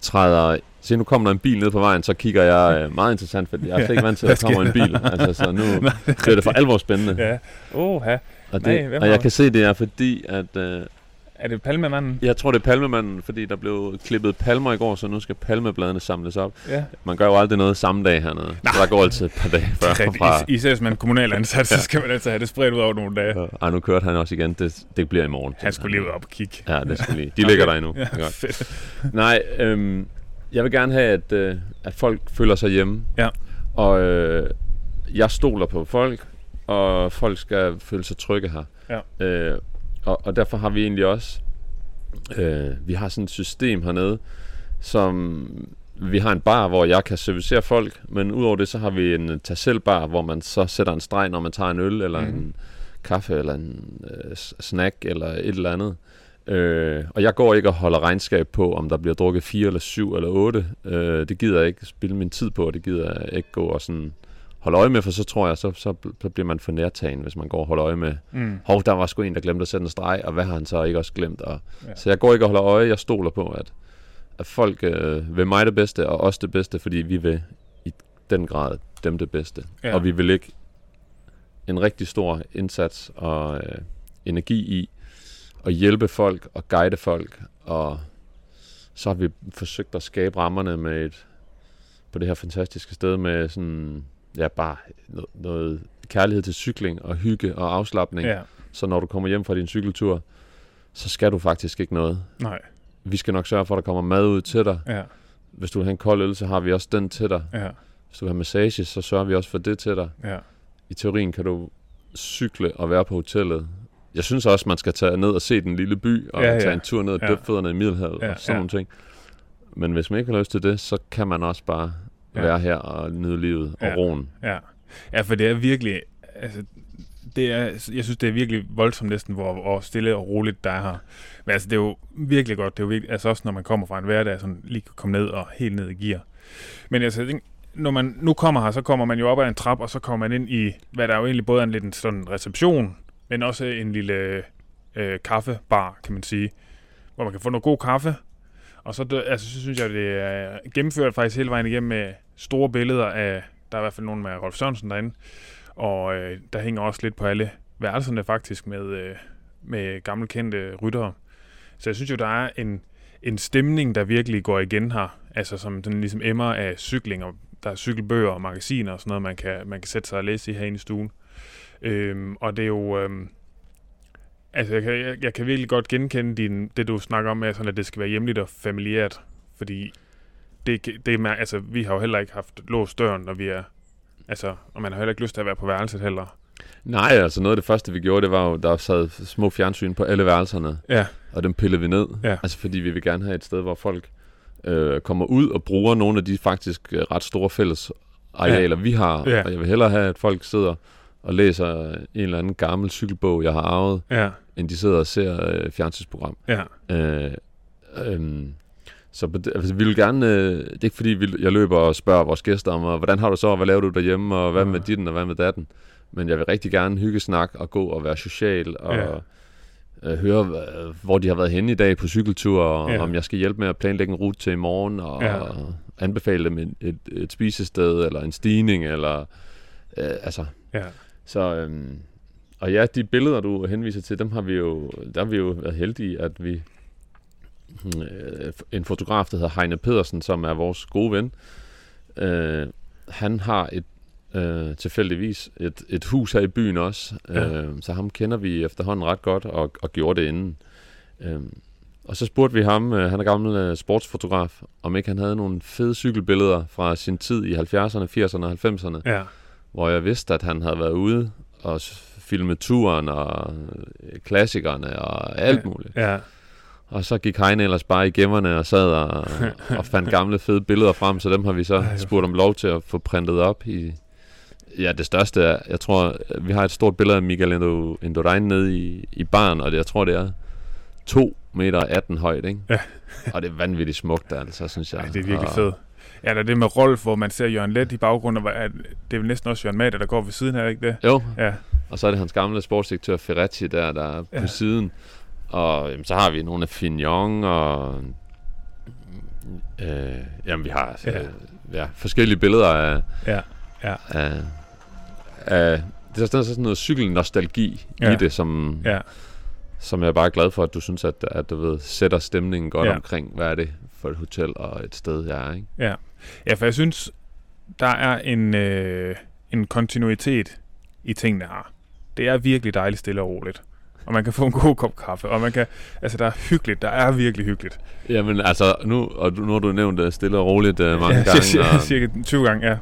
Træder Se, nu kommer der en bil ned på vejen, så kigger jeg øh, meget interessant, for jeg er slet ikke vant til, at der kommer en bil. Altså, så nu bliver det for alvor spændende. Ja. Oha. Og, det, Nej, og jeg kan se, det er fordi, at øh, er det palmemanden? Jeg tror, det er palmemanden, fordi der blev klippet palmer i går, så nu skal palmebladene samles op. Ja. Man gør jo aldrig noget samme dag hernede, Nej. så der går altid et par dage før. Det fra... Især hvis man er kommunal ansat, så skal man altid have det spredt ud over nogle dage. Ja. Ej, nu kørte han også igen. Det, det bliver i morgen. Han skulle lige op og kigge. Ja, det skulle lige. De ligger der endnu. Ja, fedt. Nej, øhm, jeg vil gerne have, at, øh, at folk føler sig hjemme. Ja. Og øh, jeg stoler på folk, og folk skal føle sig trygge her. Ja. Øh, og, og derfor har vi egentlig også Øh, vi har sådan et system hernede, som vi har en bar, hvor jeg kan servicere folk, men udover det, så har vi en tag bar, hvor man så sætter en streg, når man tager en øl, eller mm. en kaffe, eller en øh, snack, eller et eller andet. Øh, og jeg går ikke og holder regnskab på, om der bliver drukket 4 eller 7 eller 8. Øh, det gider jeg ikke spille min tid på, og det gider jeg ikke gå og sådan holde øje med, for så tror jeg, så, så, så bliver man for nærtagen, hvis man går og holder øje med, mm. hov, der var sgu en, der glemte at sætte en streg, og hvad har han så ikke også glemt? Og, ja. Så jeg går ikke og holder øje, jeg stoler på, at, at folk øh, vil mig det bedste, og os det bedste, fordi vi vil i den grad dem det bedste. Ja. Og vi vil ikke en rigtig stor indsats og øh, energi i at hjælpe folk og guide folk, og så har vi forsøgt at skabe rammerne med et, på det her fantastiske sted med sådan ja, bare noget, noget kærlighed til cykling og hygge og afslappning. Ja. Så når du kommer hjem fra din cykeltur, så skal du faktisk ikke noget. Nej. Vi skal nok sørge for, at der kommer mad ud til dig. Ja. Hvis du vil have en kold øl, så har vi også den til dig. Ja. Hvis du vil have massage, så sørger vi også for det til dig. Ja. I teorien kan du cykle og være på hotellet. Jeg synes også, man skal tage ned og se den lille by, og ja, ja. tage en tur ned og døbe ja. i Middelhavet ja, og sådan ja. nogle ting. Men hvis man ikke har lyst til det, så kan man også bare ja. være her og nyde livet og ja. roen. Ja. ja, for det er virkelig... Altså, det er, jeg synes, det er virkelig voldsomt næsten, hvor, hvor stille og roligt der er her. Men altså, det er jo virkelig godt. Det er jo virkelig, altså også når man kommer fra en hverdag, sådan lige kan komme ned og helt ned i gear. Men altså, jeg tænker, når man nu kommer her, så kommer man jo op ad en trap, og så kommer man ind i, hvad der er jo egentlig både er en lidt en sådan reception, men også en lille øh, kaffebar, kan man sige, hvor man kan få noget god kaffe. Og så, altså, så synes jeg, det er gennemført faktisk hele vejen igennem med store billeder af, der er i hvert fald nogen med Rolf Sørensen derinde, og øh, der hænger også lidt på alle værelserne faktisk med, øh, med gamle kendte ryttere. Så jeg synes jo, der er en, en stemning, der virkelig går igen her, altså som den ligesom emmer af cykling, og der er cykelbøger og magasiner og sådan noget, man kan, man kan sætte sig og læse i herinde i stuen. Øhm, og det er jo... Øhm, altså, jeg kan, jeg, jeg kan virkelig godt genkende din, det, du snakker om, med, sådan, at det skal være hjemligt og familiært. Fordi det, det er, altså, vi har jo heller ikke haft låst døren, når vi er... Altså, og man har heller ikke lyst til at være på værelset heller. Nej, altså noget af det første, vi gjorde, det var jo, der sad små fjernsyn på alle værelserne. Ja. Og dem pillede vi ned. Ja. Altså fordi vi vil gerne have et sed, hvor folk øh, kommer ud og bruger nogle af de faktisk øh, ret store fælles arealer, ja. vi har. Ja. Og jeg vil hellere have, at folk sidder og læser en eller anden gammel cykelbog, jeg har arvet, ja. end de sidder og ser øh, fjernsynsprogram. Ja. Øh, øh, så altså, vi vil gerne, øh, det er ikke fordi, vi, jeg løber og spørger vores gæster om, hvordan har du så, og hvad laver du derhjemme, og hvad med dit og hvad med datten. Men jeg vil rigtig gerne hygge snak og gå og være social og Ja. øh, høre, hvor de har været henne i dag på cykeltur, og Ja. om jeg skal hjælpe med at planlægge en rute til i morgen, og, Ja. og anbefale dem et, et, et spisested, eller en stigning, eller øh, altså, Ja. Så, øhm, og ja, de billeder, du henviser til, dem har vi jo, der har vi jo været heldige, at vi, øh, en fotograf, der hedder Heine Pedersen, som er vores gode ven, øh, han har et, øh, tilfældigvis et, et hus her i byen også, Ja. øh, så ham kender vi efterhånden ret godt, og, og gjorde det inden. Øh, og så spurgte vi ham, øh, han er gammel øh, sportsfotograf, om ikke han havde nogle fede cykelbilleder fra sin tid i 70'erne, 80'erne og 90'erne Ja. Hvor jeg vidste, at han havde været ude og filmet turen og øh, klassikerne og alt muligt. Ja. Og så gik Heine ellers bare i gemmerne og sad og, og fandt gamle fede billeder frem, så dem har vi så spurgt om lov til at få printet op i... Ja, det største er, jeg tror, vi har et stort billede af Indo- Indurain nede i, i baren, og det, jeg tror, det er to meter 18 højt, ikke? Ja. og det er vanvittigt smukt, altså, synes jeg. Ja, det er virkelig fedt. Ja, der er det med Rolf, hvor man ser Jørgen Let i baggrunden, og det er vel næsten også Jørgen Mader, der går ved siden her, ikke det? Jo, Ja, og så er det hans gamle sportsdirektør Ferretti der, der er på Ja. siden. Og jamen, så har vi nogle af Fignon og... Øh, jamen, vi har Ja. ja. Øh, ja, forskellige billeder af... ja, ja, af, af det er sådan sådan noget cykelnostalgi Ja. i det, som, ja, som jeg er bare glad for, at du synes, at, at du ved, sætter stemningen godt ja. omkring, hvad er det for et hotel og et sted, jeg er, ikke? ja. Ja, for jeg synes, der er en, øh, en kontinuitet i tingene her. Det er virkelig dejligt stille og roligt. Og man kan få en god kop kaffe, og man kan, altså der er hyggeligt, der er virkelig hyggeligt. Jamen altså, nu, og nu har du nævnt det stille og roligt uh, mange ja, gange, cirka, og, cirka 20 gange, ja.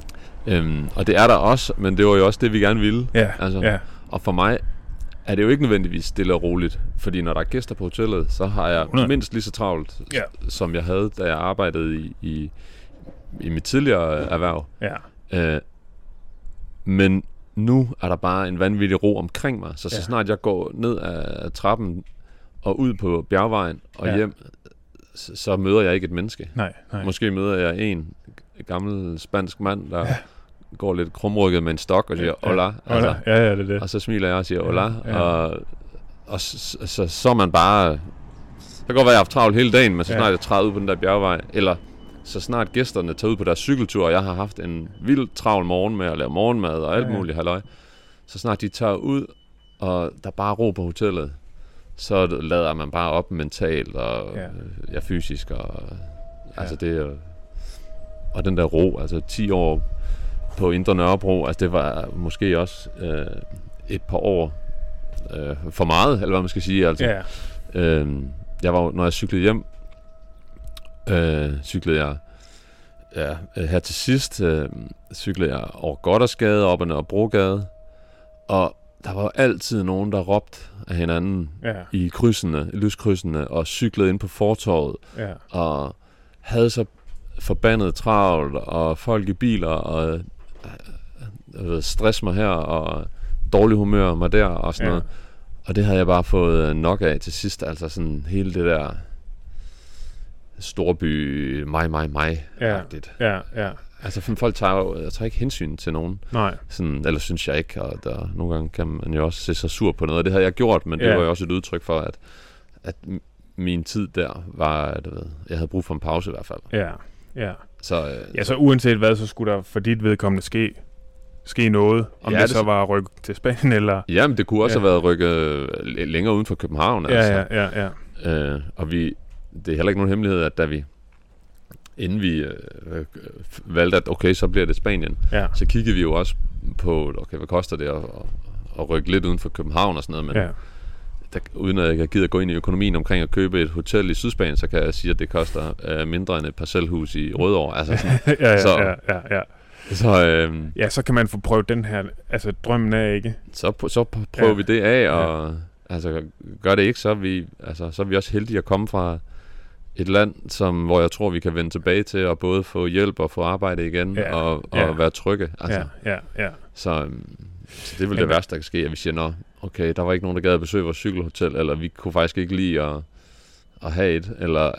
øhm, og det er der også, men det var jo også det, vi gerne ville. Ja, Altså, ja, Og for mig er det jo ikke nødvendigvis stille og roligt, fordi når der er gæster på hotellet, så har jeg 100. mindst lige så travlt, Ja. som jeg havde, da jeg arbejdede i, i, i mit tidligere erhverv. ja, Øh, men nu er der bare en vanvittig ro omkring mig, så så Ja. snart jeg går ned ad trappen og ud på bjergvejen og ja. hjem, så, så møder jeg ikke et menneske. nej, nej. Måske møder jeg en gammel spansk mand, der ja. Går lidt krumrykket med en stok og siger, Ja. hola. Altså, Ja, ja, det er det. og så smiler jeg og siger, hola. Ja. Ja. Og, og så, så, så er man bare... Det kan godt være, at jeg har haft travlt hele dagen, men så Ja. snart jeg træder ud på den der bjergvej, eller så snart gæsterne tager ud på deres cykeltur, og jeg har haft en vild travl morgen med at lave morgenmad og alt Ja, ja, ja. muligt halløj, så snart de tager ud, og der er bare ro på hotellet, så lader man bare op mentalt og Ja. ja, ja fysisk. Og, altså Ja. det, og den der ro, altså 10 år på Indre Nørrebro, altså det var måske også øh, et par år øh, for meget, eller hvad man skal sige. Altså, Ja, øh, jeg var, når jeg cyklede hjem, øh, cyklede jeg ja, her til sidst, øh, cyklede jeg over Goddersgade, op ad Nørrebrogade, og der var jo altid nogen, der råbte af hinanden ja, i krydsene, i lyskrydsene, og cyklede ind på fortorvet, ja, og havde så forbandet travlt, og folk i biler, og øh, ved, stress mig her, og dårlig humør mig der, og sådan Ja. noget. Og det havde jeg bare fået øh, nok af til sidst, altså sådan hele det der storby, mig, mig, mig, Ja. ja, ja. Altså folk tager jo jeg tager ikke hensyn til nogen, Nej, sådan, eller synes jeg ikke, og der, nogle gange kan man jo også se sig sur på noget, og det havde jeg gjort, men det Ja. var jo også et udtryk for, at, at min tid der var, at jeg havde brug for en pause i hvert fald. ja, ja. Så, øh, Ja, så uanset hvad, så skulle der for dit vedkommende ske, ske noget. Om Ja, det, det så var ryk til Spanien, eller... Jamen, det kunne også Ja. have været rykket øh, l- længere uden for København. Ja, altså. ja, ja, ja. Øh, og vi, det er heller ikke nogen hemmelighed, at da vi, inden vi øh, øh, valgte, at okay, så bliver det Spanien, Ja, så kiggede vi jo også på, okay, hvad koster det at, at, at rykke lidt uden for København og sådan noget, men ja. Der, uden at jeg gider gå ind i økonomien omkring at købe et hotel i Sydspanien, så kan jeg sige, at det koster øh, mindre end et parcelhus i Rødovre. Altså sådan, ja, ja, Så- ja, ja, ja. så, øh, Ja, så kan man få prøvet den her, altså drømmen er ikke. så, så pr- prøver Ja. vi det af, og ja. altså, gør det ikke, så er, vi, altså, så er vi også heldige at komme fra et land, som, hvor jeg tror, vi kan vende tilbage til at både få hjælp og få arbejde igen, Ja. og, og Ja. være trygge. Altså, Ja, ja, ja. så, øhm, så det er vel Men det værste, der kan ske, at vi siger, nå, okay, der var ikke nogen, der gad at besøge vores cykelhotel, eller vi kunne faktisk ikke lide at, at have et, eller,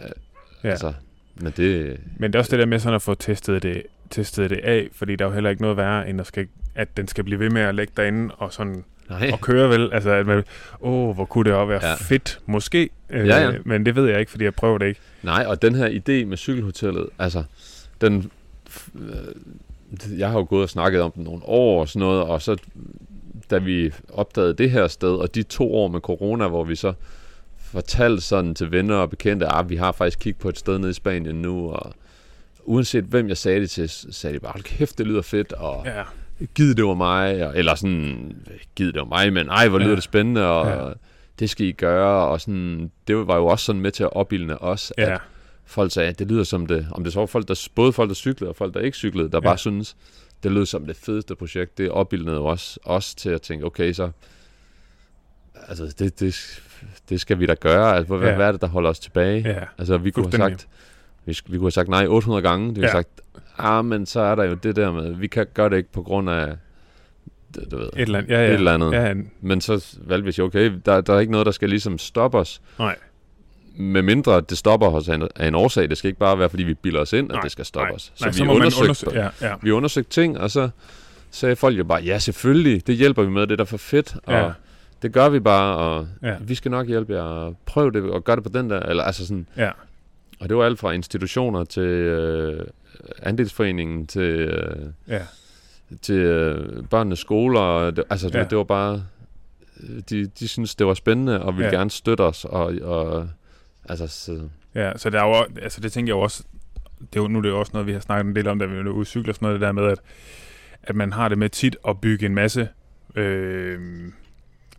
Ja. altså, men det, Men det er også det der med sådan at få testet det, testet det af, fordi der er jo heller ikke noget værre, end at, skal, at den skal blive ved med at lægge derinde og sådan nej, og køre vel. Altså, at man, åh, hvor kunne det også være ja. Fedt, måske. Øh, Ja, ja. Men det ved jeg ikke, fordi jeg prøver det ikke. Nej, og den her idé med cykelhotellet, altså, den, øh, jeg har jo gået og snakket om den nogle år og sådan noget, og så da vi opdagede det her sted, og de to år med corona, hvor vi så fortalte sådan til venner og bekendte, at ah, vi har faktisk kigget på et sted nede i Spanien nu, og uanset hvem jeg sagde det til, sagde de bare, hold kæft, det lyder fedt, og Ja, giv det var mig, og, eller sådan, giv det var mig, men ej, hvor lyder Ja. ja. det spændende, og Ja. det skal I gøre, og sådan, det var jo også sådan med til at opildne os, ja, at folk sagde, at det lyder som det, om det så var folk, der, både folk, der cyklede og folk, der ikke cyklede, der ja. bare synes, det lød som det fedeste projekt. Det opbildede jo også, også til at tænke, okay, så altså, det, det, det skal vi da gøre. Altså, hvad, Ja. ja. hvad er det, der holder os tilbage? ja. Altså, vi kunne have sagt, vi, vi kunne have sagt nej 800 gange. Det Ja. ja. sagt, ah, men så er der jo det der med, vi kan gøre det ikke på grund af, det, du ved, Et eller andet. Ja, ja. et eller andet. Ja, Men så valgte vi at sige, okay, der, der er ikke noget, der skal ligesom stoppe os. nej. Med mindre det stopper hos en, af en årsag. Det skal ikke bare være, fordi vi bilder os ind, at Nej, det skal stoppe nej, os. Nej, vi så undersøgte, undersøge. Ja, ja. vi undersøgte ting, og så sagde folk jo bare, ja selvfølgelig, det hjælper vi med, det er da for fedt. Og Ja. det gør vi bare, og Ja. vi skal nok hjælpe jer. Prøv det, og gør det på den der. Eller, altså sådan, ja. og det var alt fra institutioner til øh, andelsforeningen til, øh, ja. til øh, børnenes skoler. og Det, altså, Ja. det, det var bare... De, de synes det var spændende, og ville ja. gerne støtte os. Og, og, altså, så, Ja, så der er jo, altså det tænker jeg jo også, det er jo, nu er det jo også noget, vi har snakket en del om, da vi var ude og sådan noget, det der med, at, at man har det med tit at bygge en masse øh,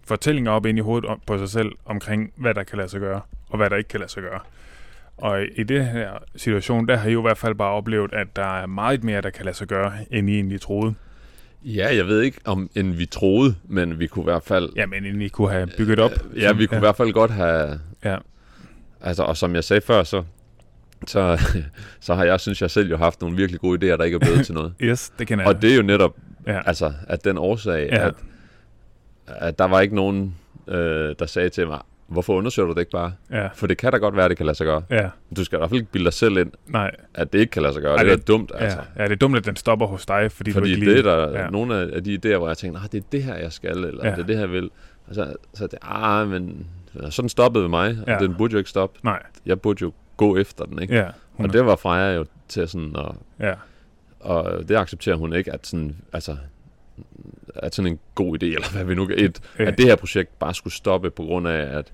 fortællinger op ind i hovedet på sig selv, omkring hvad der kan lade sig gøre, og hvad der ikke kan lade sig gøre. Og i, det her situation, der har I jo i hvert fald bare oplevet, at der er meget mere, der kan lade sig gøre, end I egentlig troede. ja, jeg ved ikke, om end vi troede, men vi kunne i hvert fald... Jamen, end I kunne have bygget op. Øh, Ja, vi kunne ja. i hvert fald godt have... Ja. Altså, og som jeg sagde før, så, så, så har jeg, synes jeg selv jo haft nogle virkelig gode idéer, der ikke er blevet til noget. Yes, det kender jeg. Og det er jo netop, ja. altså, at den årsag, Ja. at, at der var ikke nogen, øh, der sagde til mig, hvorfor undersøger du det ikke bare? ja, For det kan da godt være, det kan lade sig gøre. ja, Du skal i hvert fald ikke bilde dig selv ind, nej. at det ikke kan lade sig gøre. Ej, det er det- da dumt, altså. Ja, det er dumt, at den stopper hos dig, fordi, Fordi du ikke det lige... er der ja. nogle af de idéer, hvor jeg tænker, nah, det er det her, jeg skal, eller Ja. det er det her, jeg vil. Og så, så det, ah, men sådan stoppede mig, og Ja. den burde jo ikke stoppe. Nej, Jeg burde jo gå efter den, ikke? ja. Og det var Freja jo til sådan, og, ja, og det accepterer hun ikke, at sådan, altså, at sådan en god idé, eller hvad vi nu et, Øh. at det her projekt bare skulle stoppe på grund af, at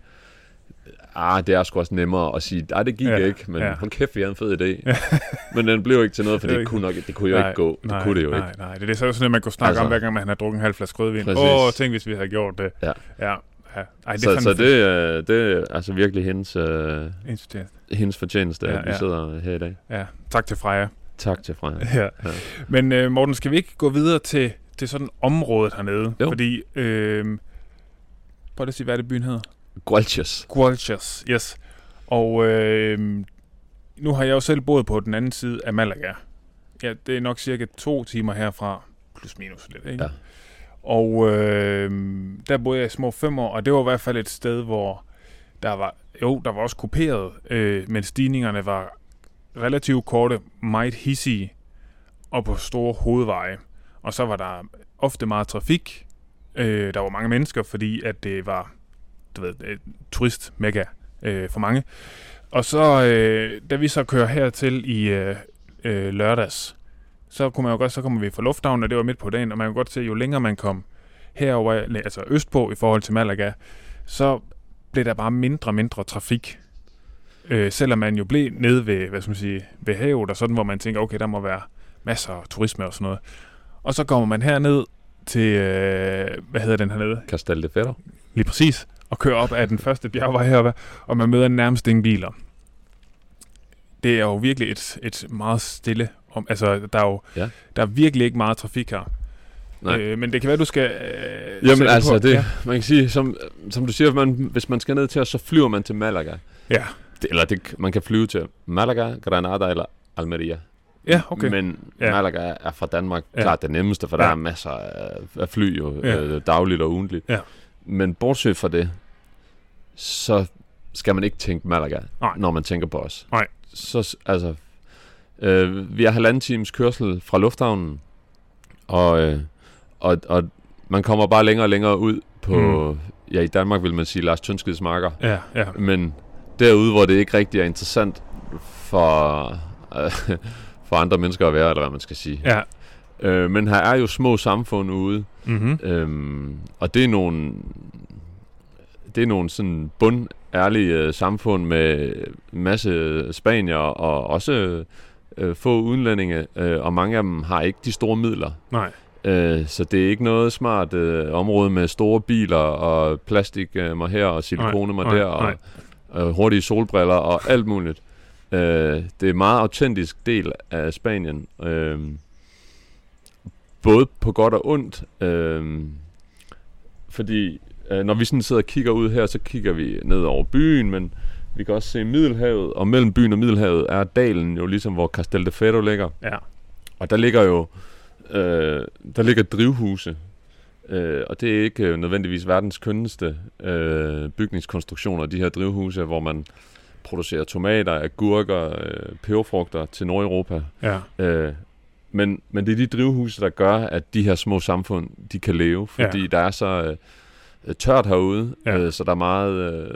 ah, det er sgu også nemmere at sige, nej, det gik Ja, ja, ikke, men ja. ja. hold kæft, vi havde en fed idé. men den blev ikke til noget, for Det er det, kunne, nok, det kunne jo nej, ikke gå. Det nej, kunne det jo nej, ikke. Nej, det er det så sådan, at man kunne snakke altså, om, hver gang man har drukket en halv flaske rødvin. Åh, tænk, hvis vi havde gjort det. Ja. Ja, ja. Ej, det så, er så det, er- det er altså virkelig hendes, øh, hendes fortjeneste, Ja, ja, at vi sidder her i dag. Ja, tak til Freja. Tak til Freja. Ja. Ja. Men øh, Morten, skal vi ikke gå videre til, til sådan området hernede? Jo. Fordi, øh, prøv at sige, hvad er det byen hedder? Gualches. Gualches, yes. Og øh, nu har jeg jo selv boet på den anden side af Malaga. Ja, det er nok cirka to timer herfra, plus minus lidt, ikke? Ja. Og øh, der boede jeg i små fem år, og det var i hvert fald et sted, hvor der var, jo, der var også kuperet, øh, men stigningerne var relativt korte, meget hissige, og på store hovedveje. Og så var der ofte meget trafik. Øh, der var mange mennesker, fordi at det var, du ved, et turist mega øh, for mange. Og så, øh, da vi så kører hertil i øh, øh, lørdags, så kunne man jo godt, så kommer vi fra lufthavnen, og det var midt på dagen, og man kunne godt se, jo længere man kom herover, altså østpå i forhold til Malaga, så blev der bare mindre og mindre trafik. Øh, selvom man jo blev nede ved, hvad skal man sige, ved havet, og sådan, hvor man tænker, okay, der må være masser af turisme og sådan noget. Og så kommer man herned til, øh, hvad hedder den hernede? Castel de Ferro. Lige præcis. Og kører op ad den første bjergvej heroppe, og man møder nærmest ingen biler. Det er jo virkelig et, et meget stille om, altså der er jo Ja. der er virkelig ikke meget trafik her. Nej. Øh, men det kan være, du skal... Øh, Jamen altså, på. det, Ja. man kan sige, som, som du siger, man, hvis man skal ned til os, så flyver man til Malaga. ja. Det, eller det, man kan flyve til Malaga, Granada eller Almeria. Ja, okay. Men Ja. Malaga er fra Danmark Ja. klart det nemmeste, for Ja. der er masser af, fly jo, Ja. øh, dagligt og ugentligt. Ja. Men bortset fra det, så skal man ikke tænke Malaga, Nej. når man tænker på os. Nej. Så altså, øh, vi er halvanden times kørsel fra lufthavnen, og, øh, og, og man kommer bare længere og længere ud på, Mm. ja i Danmark vil man sige Lars Tønskids marker, Ja, ja. men derude, hvor det ikke rigtig er interessant for, øh, for andre mennesker at være, eller hvad man skal sige. Ja. Øh, men her er jo små samfund ude, Mm-hmm. øhm, og det er nogle, det er nogle sådan bundærlige øh, samfund med masse spanier og også øh, få udenlændinge, øh, og mange af dem har ikke de store midler. Nej. Øh, så det er ikke noget smart øh, område med store biler og plastik øh, mig her og silikone nej, der og øh, hurtige solbriller og alt muligt. Øh, det er en meget autentisk del af Spanien. Øh, både på godt og ondt. Øh, fordi øh, når vi sådan sidder og kigger ud her, så kigger vi ned over byen, men vi kan også se Middelhavet, og mellem byen og Middelhavet er dalen jo ligesom, hvor Castel de Ferro ligger. Ja. Og der ligger jo øh, der ligger drivhuse, øh, og det er ikke øh, nødvendigvis verdens kønneste øh, bygningskonstruktioner, de her drivhuse, hvor man producerer tomater, agurker, øh, peberfrugter til Nordeuropa. Ja. Øh, men, men det er de drivhuse, der gør, at de her små samfund, de kan leve, fordi Ja. der er så øh, tørt herude, Ja. øh, så der er meget øh,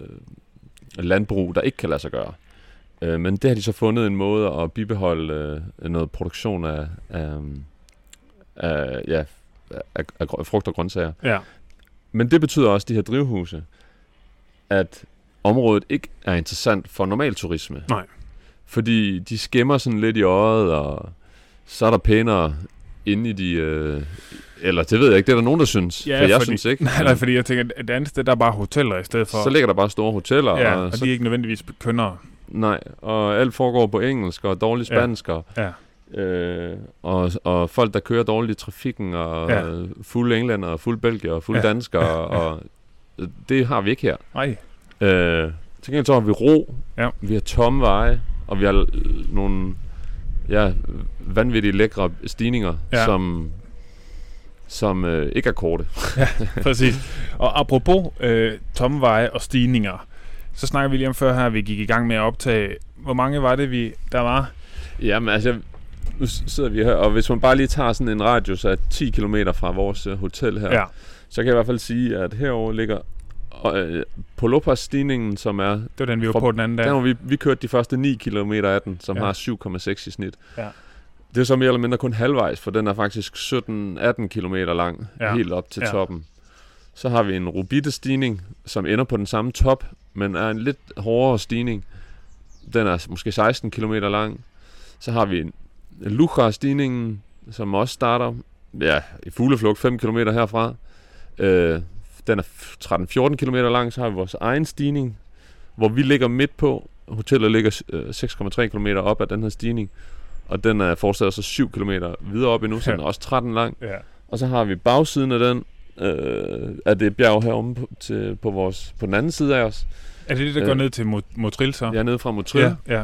landbrug, der ikke kan lade sig gøre. Øh, men det har de så fundet en måde at bibeholde øh, noget produktion af, af, af, ja, af, af grø- frugt og grøntsager. Ja. Men det betyder også, de her drivhuse, at området ikke er interessant for normal turisme. Nej. Fordi de skimmer sådan lidt i øjet, og så er der pænere inde i de... Øh, eller det ved jeg ikke, det er der nogen, der synes. Ja, for jeg fordi- synes ikke. Nej, nej, fordi jeg tænker, at det andet sted, der er bare hoteller i stedet for. Så ligger der bare store hoteller, ja, og, og så, de er ikke nødvendigvis kønnere. nej, og alt foregår på engelsk og dårlig Ja. spansk, og, Ja. øh, og, og folk, der kører dårligt i trafikken, og Ja. ja. fulde englænder, og fulde belgier, og fulde Ja. ja. danskere, og det har vi ikke her. Nej. Øh, til gengæld så har vi ro, Ja. vi har tomme veje, og vi har nogle ja, vanvittigt lækre stigninger, Ja. ja. som, som øh, ikke er korte. Præcis. Og apropos øh, tomme veje og stigninger, så snakker vi lige om før her, at vi gik i gang med at optage. Hvor mange var det, vi der var? Jamen altså, nu sidder vi her, og hvis man bare lige tager sådan en radius af 10 km fra vores øh, hotel her, Ja. så kan jeg i hvert fald sige, at herover ligger øh, på Lopas-stigningen, som er, Det var den, vi var For- på den anden dag. der vi, vi kørte de første 9 km af den, som Ja. ja. har 7,6 i snit. Ja. Det er så mere eller mindre kun halvvejs, for den er faktisk 17-18 km lang, Ja. helt op til Ja. toppen. Så har vi en Rubite-stigning, som ender på den samme top, men er en lidt hårdere stigning. Den er måske 16 km lang. Så har vi en Lucha-stigningen, som også starter ja, i fugleflugt 5 km herfra. Øh, den er f- 13-14 km lang. Så har vi vores egen stigning, hvor vi ligger midt på. Hotellet ligger øh, 6,3 km op ad den her stigning. Og den er fortsat så 7 km videre op endnu, så Ja. den er også 13 lang. Ja. Og så har vi bagsiden af den, øh, af det bjerg heromme på, til, på, vores, på den anden side af os. Er det det, der går Øh. ned til Mo- Motril så? Jeg er nede fra Motril. ja. ja.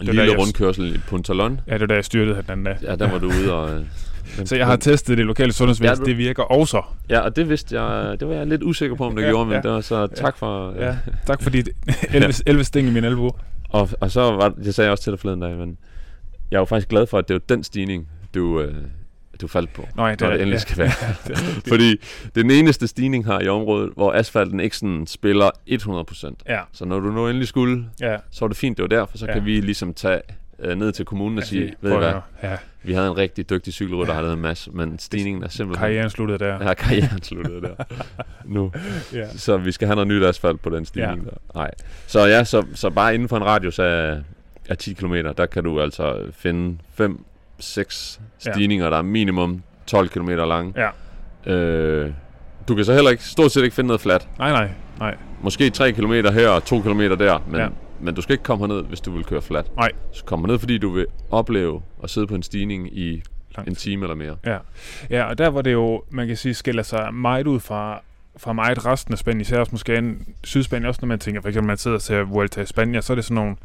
En der, lille jeg- rundkørsel i Puntalon. Ja, det var da jeg styrtede den anden dag. Ja, der var du ude og... øh, Så jeg har testet det lokale sundhedsvæsen. Ja, Det virker også. Ja, og det vidste jeg... Det var jeg lidt usikker på, om det Ja, ja, gjorde, men ja. ja. det var så tak for... Ja. Ja. Tak fordi 11, 11 sting i min albu. Og, og så var det sagde jeg også til dig forleden dag, men jeg er jo faktisk glad for, at det var den stigning, du, øh, du faldt på. Nå, ja, det når det endelig ja. skal være. Det. Fordi det den eneste stigning her i området, hvor asfalten ikke sådan spiller 100%. Ja, Så når du nu endelig skulle, ja. så var det fint, det var derfor, så Ja. ja. kan vi ligesom tage øh, ned til kommunen og sige, ved I hvad. Ja, vi havde en rigtig dygtig cykelrytter, der havde en masse, men stigningen er simpelthen... karrieren sluttede der. Ja, karrieren sluttede der. nu. Ja. Så vi skal have noget nyt asfalt på den stigning ja. der. Nej. Så ja, så, så bare inden for en radius af, af 10 km, der kan du altså finde 5-6 Ja. stigninger, der er minimum 12 km lange. Ja. Øh, du kan så heller ikke, stort set ikke finde noget fladt. Nej, nej, nej. Måske 3 km her og 2 km der, men, Ja. ja. men du skal ikke komme herned, hvis du vil køre fladt. Nej. Så kom herned, fordi du vil opleve at sidde på en stigning i Langt. en time eller mere. Ja. ja, og der var det jo, man kan sige, skiller sig meget ud fra, fra meget resten af Spanien, især også måske en Sydspanien, også når man tænker, for eksempel, man sidder og ser Vuelta i Spanien, så er det sådan nogle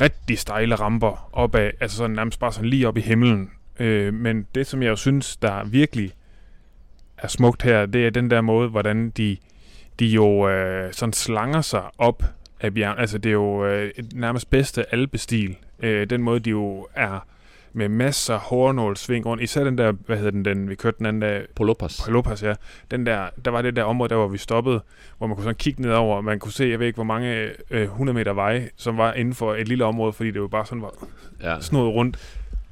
rigtig stejle ramper opad, altså sådan nærmest bare sådan lige op i himlen. Øh, men det, som jeg jo synes, der virkelig er smukt her, det er den der måde, hvordan de, de jo øh, sådan slanger sig op af bjergen. Altså det er jo øh, et nærmest bedste alpestil. Øh, den måde, de jo er med masser af hårnålsving rundt. Især den der, hvad hedder den, den vi kørte den anden dag, På Lopas. Palopas, ja. Den der, der var det der område, der hvor vi stoppede, hvor man kunne sådan kigge nedover, og man kunne se, jeg ved ikke, hvor mange øh, 100 meter veje, som var inden for et lille område, fordi det jo bare sådan var Ja. snået rundt.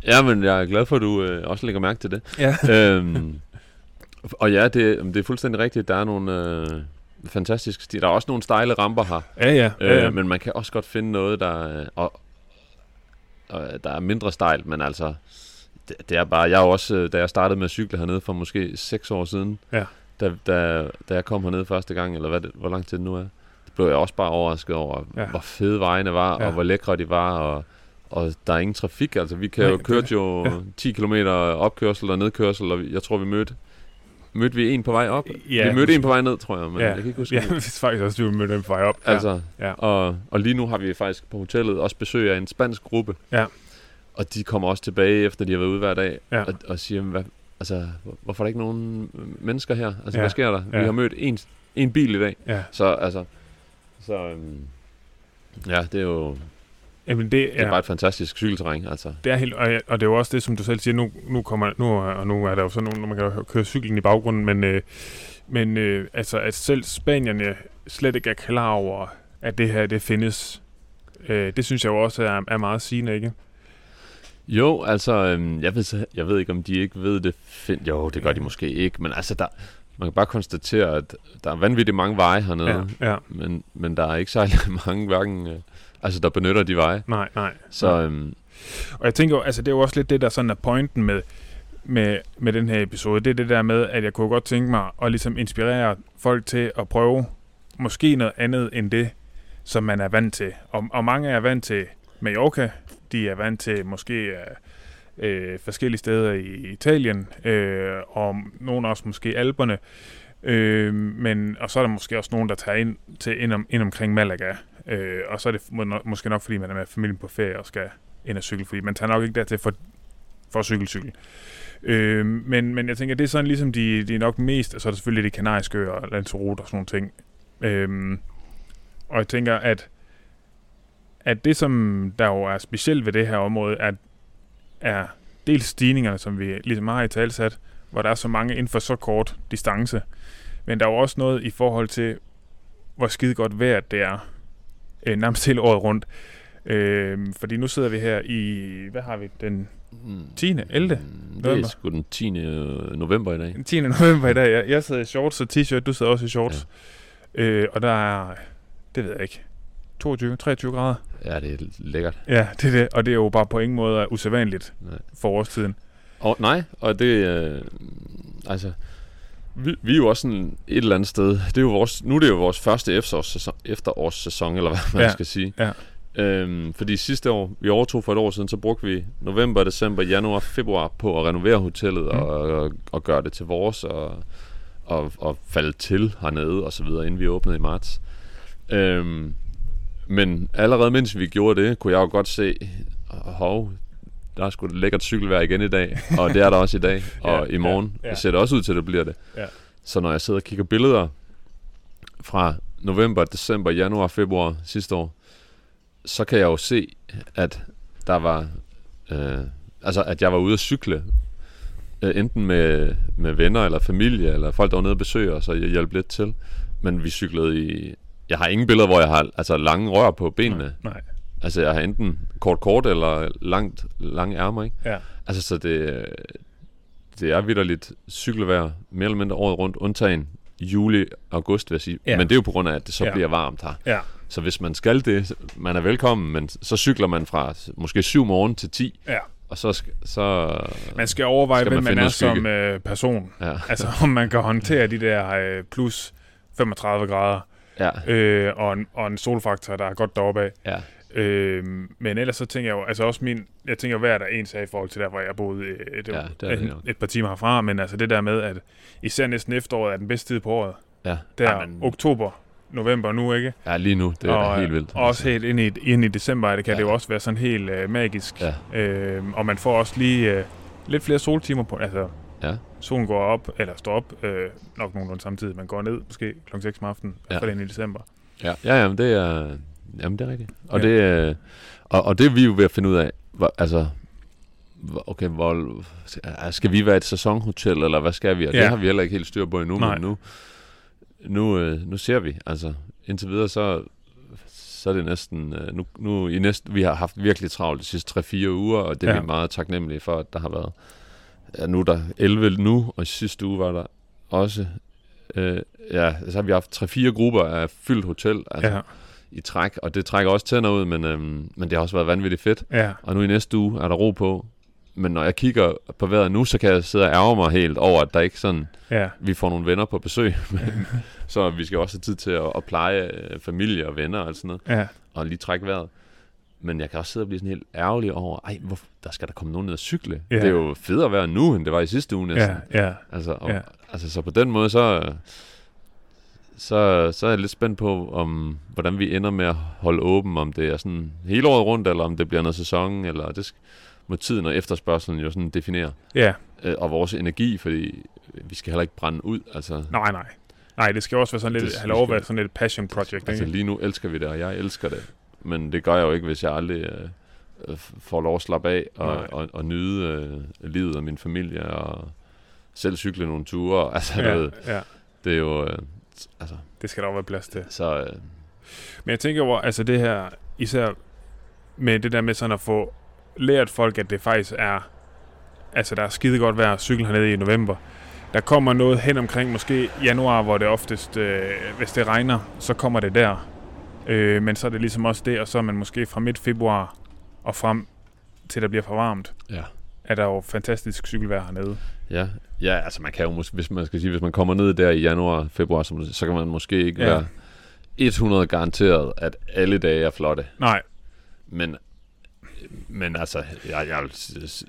ja, men jeg er glad for, at du øh, også lægger mærke til det. Ja. øhm, og ja, det, det er fuldstændig rigtigt. Der er nogle øh, fantastiske sti. Der er også nogle stejle ramper her. Ja, ja. Øh, ja, ja. Men man kan også godt finde noget, der, øh, og, og, der er mindre stejlt, men altså, det, det er bare, jeg også, øh, da jeg startede med at cykle hernede for måske 6 år siden, Ja. da, da, da jeg kom hernede første gang, eller hvad det, hvor lang tid det nu er, det blev jeg også bare overrasket over, Ja. hvor fede vejene var, Ja. og hvor lækre de var, og, og der er ingen trafik, altså vi kan Nej, jo køre jo ja. 10 km opkørsel og nedkørsel, og jeg tror vi mødte, mødte vi en på vej op? Ja, vi mødte en på vej ned, tror jeg, men ja, jeg kan ikke huske Ja, det. vi faktisk også, vi mødte dem på vej op. Altså, Ja. Og, og lige nu har vi faktisk på hotellet også besøg af en spansk gruppe. Ja. Og de kommer også tilbage, efter de har været ude hver dag, Ja. og, og siger, hvad, altså, hvor- hvorfor er der ikke nogen mennesker her? Altså, Ja. hvad sker der? Ja. Vi har mødt en, en bil i dag. ja. Så altså, så, øhm, Ja, det er jo Jamen, det det er er, bare et fantastisk cykelterræn, altså. det er helt, og, og det er jo også det, som du selv siger, nu, nu kommer, nu, er- og nu er der jo sådan nogle, når man kan køre cyklen i baggrunden, men, øh, men øh, altså, at selv spanierne slet ikke er klar over, at det her, det findes, øh, det synes jeg jo også er, er meget sigende, ikke? Jo, altså, øhm, jeg, ved, jeg ved ikke, om de ikke ved det. Find, jo, det gør de måske ikke, men altså, der, man kan bare konstatere, at der er vanvittigt mange veje hernede, Ja, ja, men, men der er ikke særlig mange hverken, øh, altså, der benytter de veje. nej, nej. Så øhm, Og jeg tænker jo, altså det er jo også lidt det, der sådan er pointen med, med, med den her episode. Det er det der med, at jeg kunne godt tænke mig at ligesom inspirere folk til at prøve måske noget andet end det, som man er vant til. Og, og mange er vant til Mallorca. De er vant til måske øh, øh, forskellige steder i Italien. Øh, og nogle også måske Alperne. Øh, men, og så er der måske også nogen, der tager ind, til, ind, om, ind omkring Malaga. Øh, og så er det må- måske nok, fordi man er med familien på ferie og skal ind og cykle, fordi man tager nok ikke dertil for, for at cykle cykel. Øh, men, men jeg tænker, det er sådan ligesom de, de er nok mest, og så er der selvfølgelig de kanariske øer og Lanzarote og sådan nogle ting. Øh, og jeg tænker, at, at det, som der jo er specielt ved det her område, er, er dels stigningerne, som vi ligesom har i talsat, hvor der er så mange inden for så kort distance. Men der er jo også noget i forhold til, hvor skide godt vejret det er, øh, nærmest hele året rundt. Øh, fordi nu sidder vi her i, hvad har vi, den mm, 10. 11. Det er november. sgu den 10. november i dag. den 10. november i dag. Jeg, jeg sidder i shorts og t-shirt, du sidder også i shorts. Ja. Øh, og der er, det ved jeg ikke, 22, 23 grader. Ja, det er lækkert. Ja, det er det. Og det er jo bare på ingen måde usædvanligt Nej. for årstiden. Og, nej, og det, øh, altså, vi, vi er jo også sådan et eller andet sted, det er jo vores, nu er det jo vores første efterårssæson, efterårssæson eller hvad man Ja, skal sige. ja. Øhm, fordi sidste år, vi overtog for et år siden, så brugte vi november, december, januar, februar på at renovere hotellet mm. og, og, og gøre det til vores og, og, og falde til hernede og så videre, inden vi åbnede i marts. Øhm, men allerede mens vi gjorde det, kunne jeg jo godt se, hov, der er sgu et lækkert cykelvejr igen i dag, og det er der også i dag, og Ja, i morgen. ja, ja. Det ser det også ud til, at det bliver det. Ja. Så når jeg sidder og kigger billeder fra november, december, januar, februar sidste år, så kan jeg jo se, at der var, øh, altså at jeg var ude at cykle, øh, enten med, med venner eller familie, eller folk, der var nede og besøge os, og jeg hjalp lidt til. Men vi cyklede i, jeg har ingen billeder, hvor jeg har altså lange rør på benene. Nej. Altså jeg har enten kort kort eller langt lange ærmer, ikke? Ja. Altså så det, det er vidderligt cykelvejr, mere eller mindre året rundt, undtagen juli, august vil jeg sige. Ja. Men det er jo på grund af, at det så Ja. bliver varmt her. Ja. Så hvis man skal det, man er velkommen, men så cykler man fra måske 7 morgen til 10, Ja. og så, så Man skal overveje, Skal hvem man man, finde er skygge? som øh, person. ja, Altså, om man kan håndtere de der øh, plus 35 grader, ja, øh, og, en, og en solfaktor, der er godt deroppe af. ja, Øh, men ellers så tænker jeg jo, altså også min, jeg tænker hver der er ens af i forhold til der, hvor jeg boede øh, et, Ja, ja, det er det et, par timer herfra, men altså det der med, at især næsten efteråret er den bedste tid på året. ja. Der ja, ja, men, oktober, november nu, ikke? ja, lige nu, det er og, helt vildt. Og også helt ind i, ind i december, det kan ja. Ja. det jo også være sådan helt øh, magisk. Ja. Øh, og man får også lige øh, lidt flere soltimer på, altså Ja. solen går op, eller står op, øh, nok nogenlunde samtidig, man går ned måske kl. 6 om aftenen, ind i december. Ja, ja jamen, det er, jamen, det er rigtigt. Og, Ja. det, øh, og, og det er vi jo ved at finde ud af. Hvor, altså, okay, hvor, skal vi være et sæsonhotel, eller hvad skal vi? Og Ja. det har vi heller ikke helt styr på endnu, Nej. men nu, nu, øh, nu ser vi. Altså, indtil videre, så, så er det næsten... Øh, nu, nu i næste, vi har haft virkelig travlt de sidste 3-4 uger, og det er Ja. vi meget taknemmelige for, at der har været... Ja, nu er der 11 nu, og i sidste uge var der også... Øh, ja, så har vi haft 3-4 grupper af fyldt hotel. Altså, Ja, i træk, og det trækker også tænder ud, men, øhm, men det har også været vanvittigt fedt. ja, Og nu i næste uge er der ro på. Men når jeg kigger på vejret nu, så kan jeg sidde og ærge mig helt over, at der ikke sådan, ja, vi får nogle venner på besøg. så vi skal også have tid til at, at pleje øh, familie og venner og sådan noget, ja, og lige trække vejret. Men jeg kan også sidde og blive sådan helt ærgerlig over, ej, hvor, der skal der komme nogen ned og cykle. Ja. Det er jo federe vejr nu, end det var i sidste uge næsten. ja, ja, Altså, og, Ja. ja. altså, så på den måde, så, så, så er jeg lidt spændt på, om, hvordan vi ender med at holde åben, om det er sådan hele året rundt, eller om det bliver noget sæson, eller det må tiden og efterspørgselen jo sådan definere. ja. Øh, og vores energi, fordi vi skal heller ikke brænde ud. Altså, Nej, nej. Nej, det skal også være sådan lidt, Det- have lov at være sådan lidt passion project, altså ikke? lige nu elsker vi det, og jeg elsker det men det gør jeg jo ikke, hvis jeg aldrig øh, øh, får lov at slappe af og, Nej. og, og nyde øh, livet og min familie og selv cykle nogle ture. Altså. Ja, ved, ja, det er jo... Øh, altså, det skal der også være plads til. så... Øh, Men jeg tænker over, altså det her, især med det der med sådan at få lært folk, at det faktisk er, altså der er skide godt vejr at cykle hernede i november. Der kommer noget hen omkring måske januar, hvor det oftest, øh, hvis det regner, så kommer det der. Øh, men så er det ligesom også det, og så er man måske fra midt februar og frem til der bliver for varmt, ja. er der jo fantastisk cykelvejr hernede. Ja, ja, altså man kan jo, hvis man skal sige, hvis man kommer ned der i januar, februar, siger, så kan man måske ikke Ja. være 100 garanteret, at alle dage er flotte. Nej, Men, men altså, jeg, jeg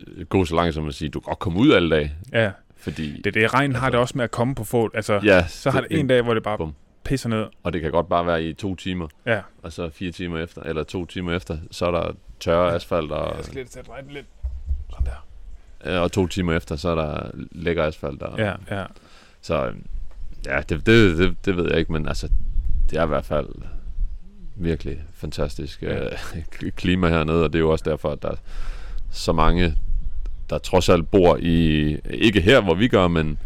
vil gå så langt som at sige, du kan godt komme ud alle dage, ja, fordi... det, det regn har Altså- det også med at komme på få. Altså, ja, så har det en dag, hvor det bare Bum. pisser ned. Og det kan godt bare være i to timer, Ja. og så fire timer efter, eller to timer efter, så er der tørre asfalt, og, Jeg skal lidt sætte lidt sådan der. Øh, og to timer efter, så er der lækker asfalt. Og, Ja, ja. Så ja, det, det, det, det ved jeg ikke, men altså, det er i hvert fald virkelig fantastisk Ja. ja. øh, klima hernede, og det er jo også derfor, at der er så mange, der trods alt bor i, ikke her, hvor vi gør, men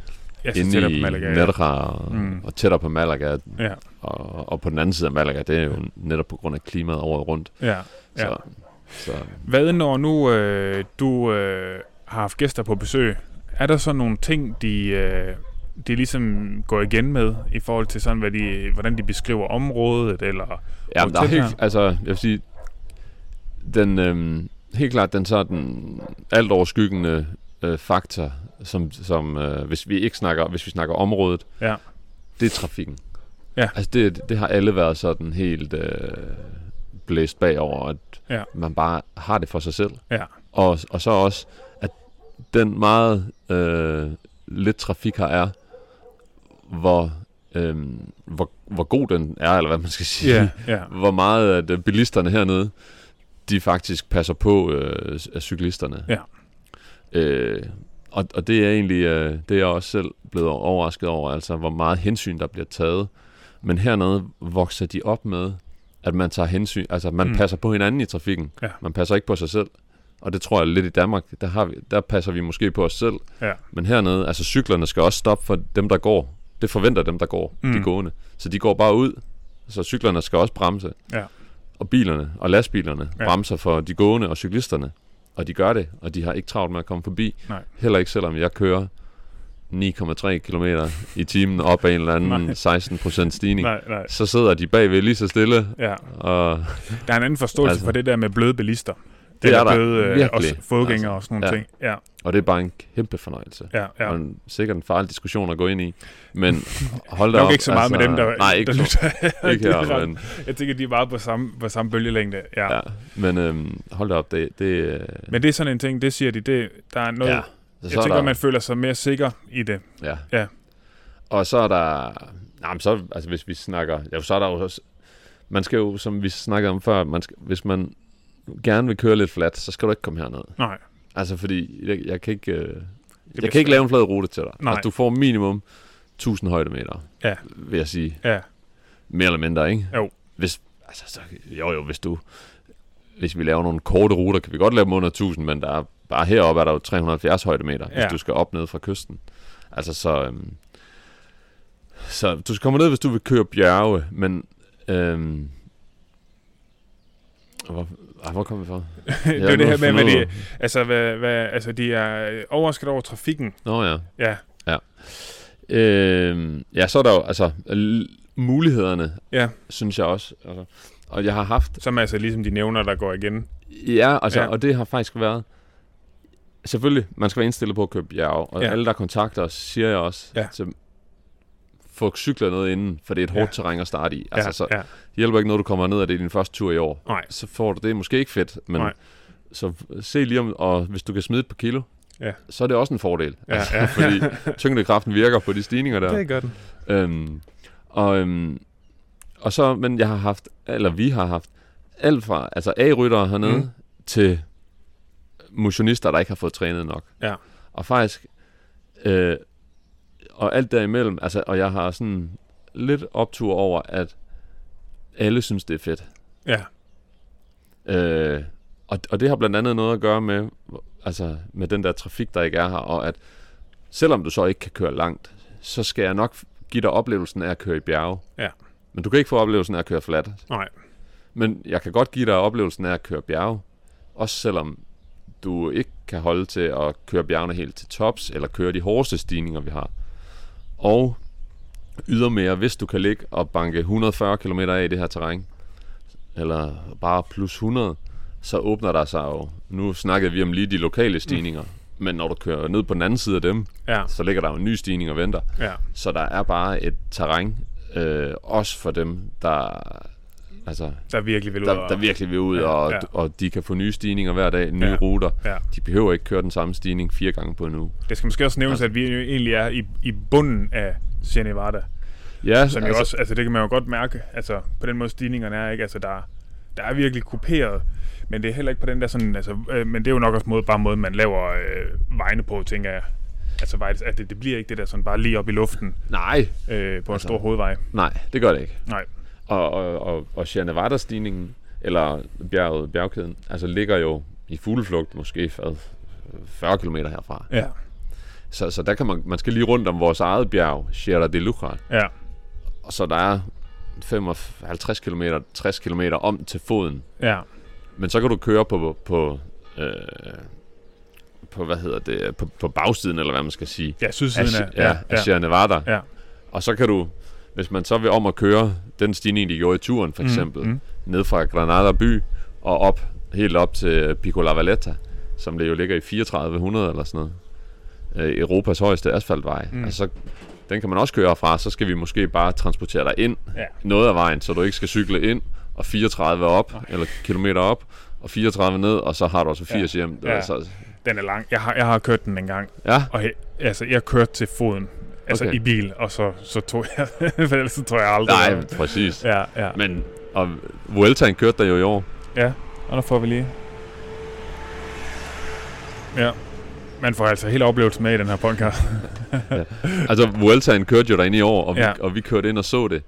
så inde i Malaga. ja. Og, Mm. og tættere på Malaga, Ja, og, og på den anden side af Malaga, det er jo netop på grund af klimaet året rundt. ja. Så, Ja. så Hvad når nu øh, du øh, har haft gæster på besøg? Er der så nogle ting, de, øh, de ligesom går igen med i forhold til sådan, hvad de, hvordan de beskriver området? Eller, Ja, der er helt, altså, jeg vil sige, den, øhm, helt klart, den sådan alt overskyggende øh, faktor, som, som øh, hvis vi ikke snakker, hvis vi snakker området, Ja. det er trafikken. Ja. Altså, det, det har alle været sådan helt øh, blæst bagover, at Ja. man bare har det for sig selv. Ja. Og, og så også, den meget øh, lidt trafik her er, hvor, øh, hvor, hvor god den er, eller hvad man skal sige ja, ja, hvor meget at øh, bilisterne hernede, de faktisk passer på øh, cyklisterne. Ja. Øh, og, og det er egentlig, øh, det er jeg også selv blevet overrasket over, altså hvor meget hensyn der bliver taget. Men hernede vokser de op med, at man tager hensyn, altså man mm. passer på hinanden i trafikken. Ja. Man passer ikke på sig selv. Og det tror jeg lidt i Danmark, der, har vi, der passer vi måske på os selv. Ja. Men hernede, altså cyklerne skal også stoppe for dem, der går. Det forventer dem, der går, mm. De gående. Så de går bare ud, så cyklerne skal også bremse. Ja. Og bilerne og lastbilerne Ja. bremser for de gående og cyklisterne. Og de gør det, og de har ikke travlt med at komme forbi. Nej. Heller ikke selvom jeg kører 9,3 km i timen op ad en eller anden 16% stigning. nej, nej, Så sidder de bagved lige så stille, ja. og Der er en anden forståelse Altså. for det der med bløde bilister. Det er der bløde, øh, også fodgængere Altså, og sådan nogle ja. ting. Ja, og det er bare en kæmpe fornøjelse. ja, ja. Og en, sikkert en farlig diskussion at gå ind i. Men hold da Nok op. ikke så meget med dem, der, Nej, ikke, der så, lytter. ikke er her, men, Jeg tænker, de er meget på samme, på samme bølgelængde. Ja. ja. men øhm, hold da op, det, det øh, Men det er sådan en ting, det siger de, det, der er noget, ja. Så jeg er tænker, der, man føler sig mere sikker i det. Ja. Ja. Og så er der... Nej, men så, altså hvis vi snakker... Ja, så er der jo også... Man skal jo, som vi snakkede om før, man skal, hvis man gerne vil køre lidt flat, så skal du ikke komme herned. Nej, Altså, fordi jeg, jeg kan ikke... Øh, jeg kan ikke lave en flad rute til dig. Nej. Altså, du får minimum 1000 højdemeter, Ja. vil jeg sige. ja, Mere eller mindre, ikke? Jo. Hvis, altså, så, jo, jo, hvis du... Hvis vi laver nogle korte ruter, kan vi godt lave dem under 1000, men der er, bare heroppe er der jo 370 højdemeter. Ja. hvis du skal op ned fra kysten. Altså, så... Øhm, så du skal komme ned, hvis du vil køre bjerge, men... Øhm, hvor, ah, hvor kom vi fra? det er det her med, hvad de, altså, hvad, hvad, altså, de er overrasket over trafikken. Nå ja. Ja, Øhm, ja, så er der jo altså mulighederne, ja, synes jeg også. Altså, og jeg har haft som altså ligesom de nævner, der går igen. Ja, altså, Ja. ja. og det har faktisk været... Selvfølgelig, man skal være indstillet på at købe bjerg, og Ja. ja. alle, der kontakter os, siger jeg også, Ja. til, få cykler noget inden, for det er et Ja. hårdt terræn at starte i. Altså, ja, så ja, hjælper ikke noget, du kommer ned, og det er din første tur i år. nej, Så får du det måske ikke fedt, men Nej. så se lige om, og hvis du kan smide et par kilo, Ja. så er det også en fordel. Ja, altså, ja. fordi tyngdekraften virker på de stigninger der. det gør den. Øhm, og, øhm, og så, men jeg har haft, eller vi har haft, alt fra, altså A-ryttere hernede, mm. til motionister, der ikke har fået trænet nok. Ja. Og faktisk, øh, og alt derimellem, altså, og jeg har sådan lidt optur over, at alle synes, det er fedt. Ja, Øh, og, og det har blandt andet noget at gøre med, altså, med den der trafik, der ikke er her, og at selvom du så ikke kan køre langt, så skal jeg nok give dig oplevelsen af at køre i bjerge. Ja. Men du kan ikke få oplevelsen af at køre flat. Nej. Men jeg kan godt give dig oplevelsen af at køre bjerge, også selvom du ikke kan holde til at køre bjergene helt til tops, eller køre de hårdeste stigninger, vi har. Og ydermere, hvis du kan ligge og banke 140 km af i det her terræn, eller bare plus 100, så åbner der sig jo, nu snakkede vi om lige de lokale stigninger, mm. men når du kører ned på den anden side af dem, Ja. så ligger der jo en ny stigning og venter. Ja. Så der er bare et terræn, øh, også for dem, der, altså, Der virkelig vil ud der, og- der virkelig vil ud, Ja, og, ja. og de kan få nye stigninger hver dag, nye Ja. ruter. Ja. De behøver ikke køre den samme stigning fire gange på en uge. Det skal måske også nævnes, Altså- at vi egentlig er i, i bunden af Sierra Nevada. Ja, Som altså, også, altså det kan man jo godt mærke, altså på den måde stigningerne er, ikke? Altså der, der er virkelig kuperet, men det er heller ikke på den der sådan, altså, øh, men det er jo nok også måde, bare måde, man laver øh, vejene på, tænker jeg. Altså at det, det bliver ikke det der sådan bare lige op i luften Nej, øh, på en Altså- stor hovedvej. nej, det gør det ikke. Nej. Og, og, og, og Sierra Nevada-stigningen, eller bjerget, bjergkæden, altså ligger jo i fugleflugt måske hvad, 40 km herfra. Ja. Så, så der kan man, man skal lige rundt om vores eget bjerg, Sierra de Luja, Ja. og så der er 55 km, 60 km om til foden. Ja. Men så kan du køre på, på, øh, på hvad hedder det, på, på bagsiden, eller hvad man skal sige. Ja, sydsiden af, af. ja, ja, af Sierra Nevada. Ja. Og så kan du, hvis man så vil om at køre den stigning, de gjorde i turen for eksempel, Mm, mm. ned fra Granada by og op, helt op til Pico La Valletta, som det jo ligger i 3400 eller sådan noget. Øh, Europas højeste asfaltvej. Mm. Mm. Altså, så, den kan man også køre fra, så skal vi måske bare transportere dig ind Ja. noget af vejen, så du ikke skal cykle ind og 34 op, Nej. eller kilometer op, og 34 ned, og så har du altså 80 Ja. hjem. Det Ja. er så, Den er lang. Jeg har, jeg har kørt den en gang, ja, og he, altså, jeg kørte til foden. Altså Okay. i bil, og så, så tog jeg, for ellers så tror jeg aldrig. nej, præcis. Ja, ja. Men, og Vueltaen kørte der jo i år. Ja, og der får vi lige... Ja. Man får altså hele oplevelsen med i den her podcast. Altså, Vueltaen kørte jo derinde i år, og vi, Ja. ja. og vi kørte ind og så det.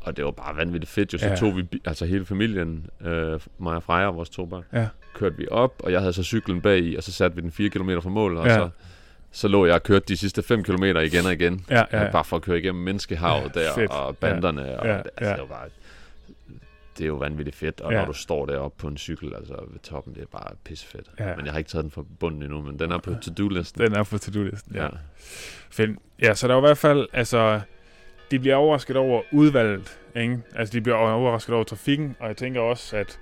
Og det var bare vanvittigt fedt, jo. Så Ja. ja. tog vi, altså hele familien, øh, mig og Freja og vores to børn, Ja. kørte vi op, og jeg havde så cyklen bag i, og så satte vi den 4 km fra mål, og Ja. så, så lå jeg og kørte de sidste 5 km igen og igen. Ja, ja, Ja. Bare for at køre igennem menneskehavet Ja, der, fedt. og banderne, ja. og Ja, det, altså, ja. det var bare... Det er jo vanvittigt fedt, og Ja. ja. når du står deroppe på en cykel, altså ved toppen, det er bare pissefedt. Ja. Men jeg har ikke taget den fra bunden endnu, men den er på to-do-listen. Den er på to-do-listen. Ja. Fedt. Ja, så der er i hvert fald, altså, de bliver overrasket over udvalget, ikke? Altså, de bliver overrasket over trafikken, og jeg tænker også, at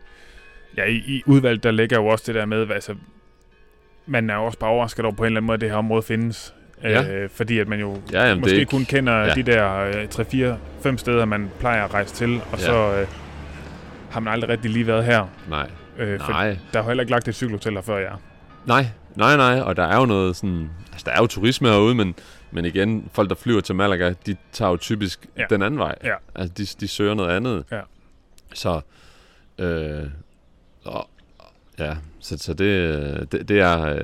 ja, i, i udvalget, der ligger jo også det der med, altså, man er også bare overrasket over på en eller anden måde, at det her område findes. Ja. Øh, fordi at man jo Ja, jamen, måske ikke... kun kender ja. ja. de der øh, 3, 4, 5 steder, man plejer at rejse til, og Ja. så øh, har man aldrig rigtig lige været her. Nej, Øh, for nej. der er jo heller ikke lagt et cykelhotel her før jeg. Nej, nej, nej, og der er jo noget sådan, altså der er jo turisme herude, men, men igen, folk der flyver til Malaga, de tager jo typisk Ja. ja. den anden vej. Ja. Altså de, de søger noget andet. Ja. Så, øh, og, ja, så, så det, det, det, er, øh,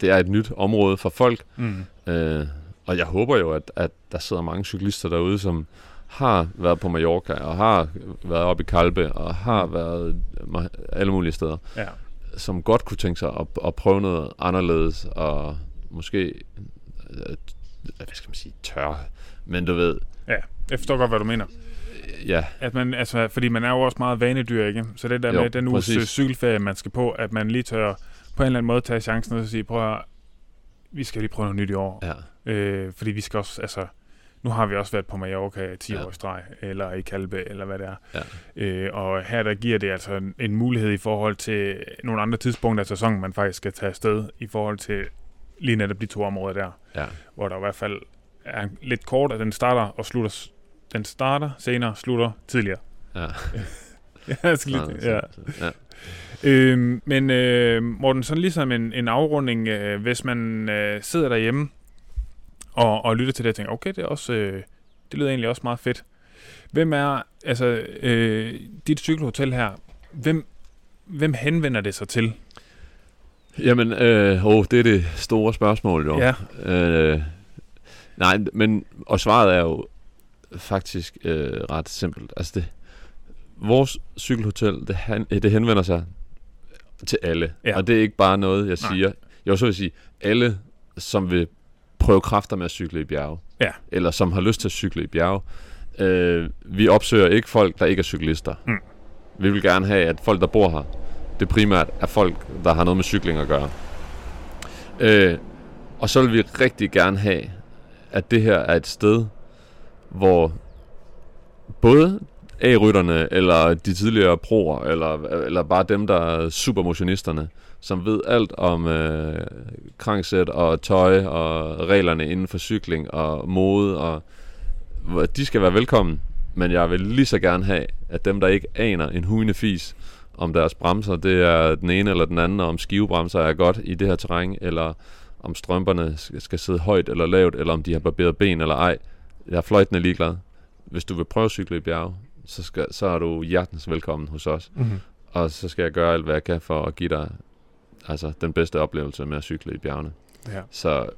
det er et nyt område for folk, Mm. øh, og jeg håber jo, at, at der sidder mange cyklister derude, som har været på Mallorca, og har været oppe i Kalbe, og har været ma- alle mulige steder Ja. som godt kunne tænke sig at, at prøve noget anderledes, og måske, øh, hvad skal man sige, tør, men du ved, Jeg forstår godt, hvad du mener. Ja, At man, altså, fordi man er jo også meget vanedyr, ikke? Så det der Jo, med den uges præcis. øh, cykelferie, man skal på, at man lige tør på en eller anden måde tage chancen og sige, prøv at vi skal lige prøve noget nyt i år. ja, Øh, fordi vi skal også, altså, nu har vi også været på Mallorca i 10 Ja. år i streg, eller i Kalbe, eller hvad det er. Ja. Øh, og her der giver det altså en, en mulighed i forhold til nogle andre tidspunkter af sæsonen, man faktisk skal tage afsted, i forhold til lige netop de to områder der, ja, hvor der i hvert fald er lidt kort, at den starter og slutter, den starter senere, slutter tidligere. ja. Ja, skal lige, ja. ja. Øhm, men øh, Morten, sådan ligesom en, en afrunding, øh, hvis man øh, sidder derhjemme og, og lytter til det og tænker, okay, det er også, øh, det lyder egentlig også meget fedt. Hvem er, altså, øh, dit cykelhotel her, hvem, hvem henvender det sig til? Jamen, øh, åh, det er det store spørgsmål jo. Ja. Øh, nej, men, og svaret er jo faktisk øh, ret simpelt. Altså det, vores cykelhotel, det, han, det henvender sig til alle. Ja. Ja. Og det er ikke bare noget, jeg Nej. siger. Jeg så vil sige, alle, som vil prøve kræfter med at cykle i bjerge, Ja. eller som har lyst til at cykle i bjerge, øh, vi opsøger ikke folk, der ikke er cyklister. Mm. Vi vil gerne have, at folk, der bor her, det primært er folk, der har noget med cykling at gøre. Øh, og så vil vi rigtig gerne have, at det her er et sted, hvor både A-rytterne, eller de tidligere proer, eller, eller bare dem, der er supermotionisterne, som ved alt om øh, krangsæt og tøj og reglerne inden for cykling og mode, og de skal være velkommen. Men jeg vil lige så gerne have, at dem, der ikke aner en hujende fis om deres bremser, det er den ene eller den anden, og om skivebremser er godt i det her terræn, eller om strømperne skal sidde højt eller lavt, eller om de har barberet ben eller ej. Jeg er fløjtende ligeglad. Hvis du vil prøve at cykle i bjerge, så, skal, så er du hjertens velkommen hos os. Mm-hmm. Og så skal jeg gøre alt, hvad jeg kan for at give dig altså, den bedste oplevelse med at cykle i bjergene. Ja. Så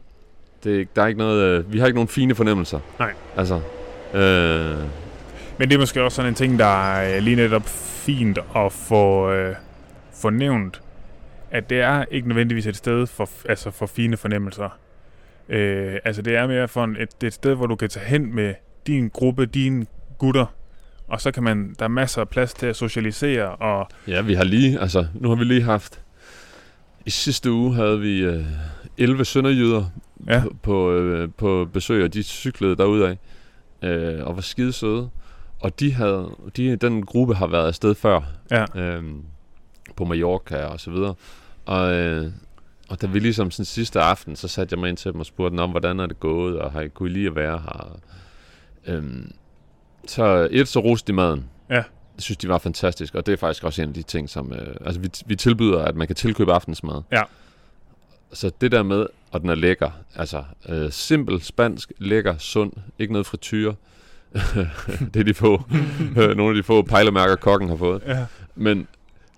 det, er der er ikke noget, øh, vi har ikke nogen fine fornemmelser. Nej. Altså, øh, Men det er måske også sådan en ting, der er lige netop fint at få, øh, få nævnt, at det er ikke nødvendigvis et sted for, altså for fine fornemmelser. Øh, altså det er mere for en, et, et sted, hvor du kan tage hen med din gruppe, dine gutter, og så kan man, der er masser af plads til at socialisere, og ja, vi har lige, altså, nu har vi lige haft, i sidste uge havde vi øh, 11 sønderjyder ja, på, på, øh, på besøg, og de cyklede derudad øh, og var skide søde. Og de havde, de, den gruppe har været afsted før, ja, øh, på Mallorca og så videre. Og, øh, og da vi ligesom sådan sidste aften, så satte jeg mig ind til dem og spurgte dem om, hvordan er det gået, og har I kunne I lide at være her? Øhm, så et, så roste de maden. Ja. Det synes de var fantastisk, og det er faktisk også en af de ting, som... Øh, altså, vi, vi tilbyder, at man kan tilkøbe aftensmad. Ja. Så det der med, og den er lækker, altså øh, simpel, spansk, lækker, sund, ikke noget frityre. det er de få, øh, nogle af de få pejlemærker, kokken har fået. ja, Men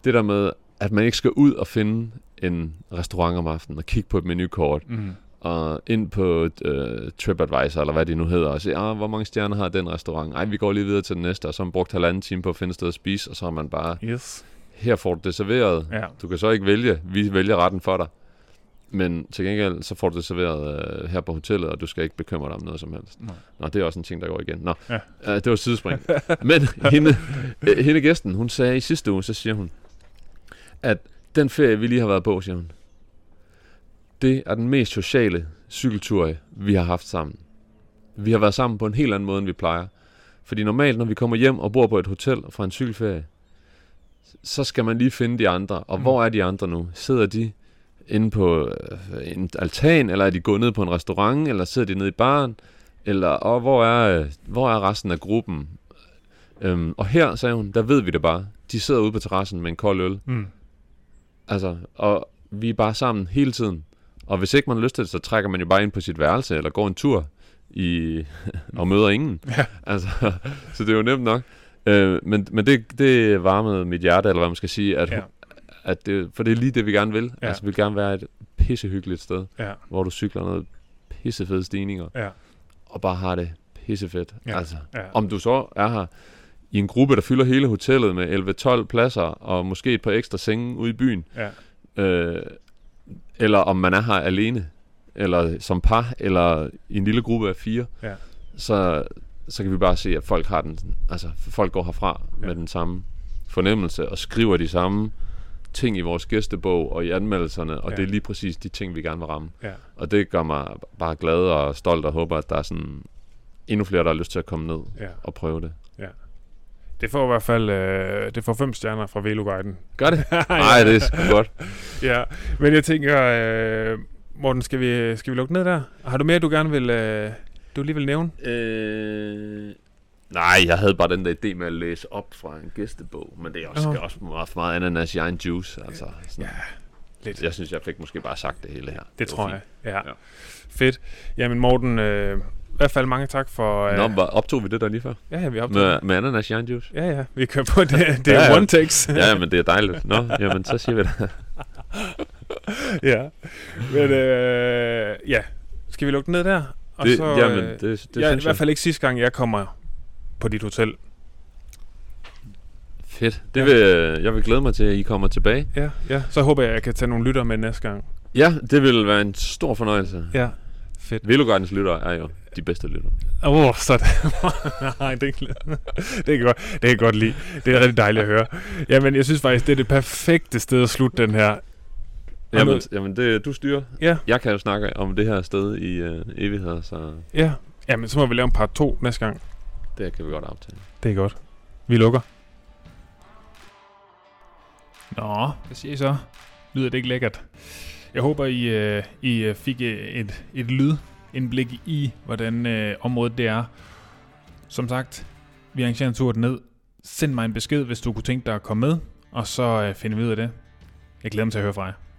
det der med, at man ikke skal ud og finde en restaurant om aftenen og kigge på et menukort, mm, og ind på øh, TripAdvisor, eller hvad de nu hedder, og se, ah, hvor mange stjerner har den restaurant? Ej, vi går lige videre til den næste, og så har man brugt halvanden time på at finde et sted at spise, og så har man bare, yes, her får du det serveret. ja, Du kan så ikke vælge, vi vælger retten for dig. Men til gengæld, så får du det serveret øh, her på hotellet, og du skal ikke bekymre dig om noget som helst. Nej. Nå, det er også en ting, der går igen. Nå, Ja. øh, det var sidespring. Men hende, øh, hende gæsten, hun sagde i sidste uge, så siger hun, at den ferie, vi lige har været på, siger hun, det er den mest sociale cykeltur, vi har haft sammen. Vi har været sammen på en helt anden måde, end vi plejer. Fordi normalt, når vi kommer hjem og bor på et hotel fra en cykelferie, så skal man lige finde de andre. Og Mm. hvor er de andre nu? Sidder de inde på øh, en altan, eller er de gået ned på en restaurant, eller sidder de nede i baren? Eller, og hvor er, øh, hvor er resten af gruppen? Øhm, og her, sagde hun, der ved vi det bare. De sidder ude på terrassen med en kold øl. mm, Altså, og vi er bare sammen hele tiden. Og hvis ikke man har lyst til det, så trækker man jo bare ind på sit værelse, eller går en tur i, og møder ingen. Ja. Altså, så det er jo nemt nok. Øh, men men det, det varmede mit hjerte, eller hvad man skal sige, at, Ja. at det, for det er lige det, vi gerne vil. Ja. Altså, vi vil gerne være et pissehyggeligt sted, ja, hvor du cykler noget pissefede stigninger, ja, og bare har det pissefedt. Ja. Altså, ja, om du så er her i en gruppe, der fylder hele hotellet med 11-12 pladser, og måske et par ekstra senge ude i byen, ja, øh, eller om man er her alene, eller som par, eller i en lille gruppe af fire, Ja. så, så kan vi bare se, at folk har den, altså folk går herfra Ja. med den samme fornemmelse, og skriver de samme ting i vores gæstebog og i anmeldelserne, og ja. det er lige præcis de ting, vi gerne vil ramme. ja. Og det gør mig bare glad og stolt, og håber, at der er sådan endnu flere, der har lyst til at komme ned ja. og prøve det. Det får i hvert fald øh, det får fem stjerner fra Veloguiden. Gør det? Nej, det er sgu godt. Ja, men jeg tænker, øh, Morten, skal vi, skal vi lukke ned der? Har du mere, du gerne vil, øh, du lige vil nævne? Øh, nej, jeg havde bare den der idé med at læse op fra en gæstebog, men det er også, Nå. også meget, for meget ananas i egen juice. Altså, sådan. Ja, lidt. Jeg synes, jeg fik måske bare sagt det hele her. Det var tror fint. jeg. Ja. Ja. Fedt. Jamen Morten, øh, hvert fald mange tak for... Øh, Nå, var, optog vi det der lige før? ja, ja, vi optager. Med, med ananas i egen juice? Ja, ja, vi kører på det. Det er Ja, ja, ja. one takes. ja, ja, men det er dejligt. Nå, jamen, så siger vi det. ja. Men øh, ja, skal vi lukke den ned der? Og det så, jamen, øh, det, det jeg, I synes hvert fald ikke sidste gang, jeg kommer på dit hotel. Fedt. Det vil, øh, jeg vil glæde mig til, at I kommer tilbage. Ja, ja. Så håber jeg, at jeg kan tage nogle lytter med næste gang. Ja, det vil være en stor fornøjelse. Ja, fedt. Velogardens lytter er jo de bedste lytter. Åh, oh, så Nej, det, er, det, kan godt, det kan jeg godt lide. Det er rigtig dejligt at høre. Jamen, jeg synes faktisk, det er det perfekte sted at slutte den her. Jamen, nu- jamen det, du styrer. Ja, Jeg kan jo snakke om det her sted i øh, evigheder, så ja. Jamen, så må vi lave en part 2 næste gang. det kan vi godt aftale. Det er godt. Vi lukker. Nå, hvad siger I så? Lyder det ikke lækkert? Jeg håber, I, øh, I øh, fik øh, et, et lydindblik i, hvordan øh, området det er. Som sagt, vi arrangerer en tur ned. Send mig en besked, hvis du kunne tænke dig at komme med, og så øh, finder vi ud af det. Jeg glæder mig til at høre fra jer.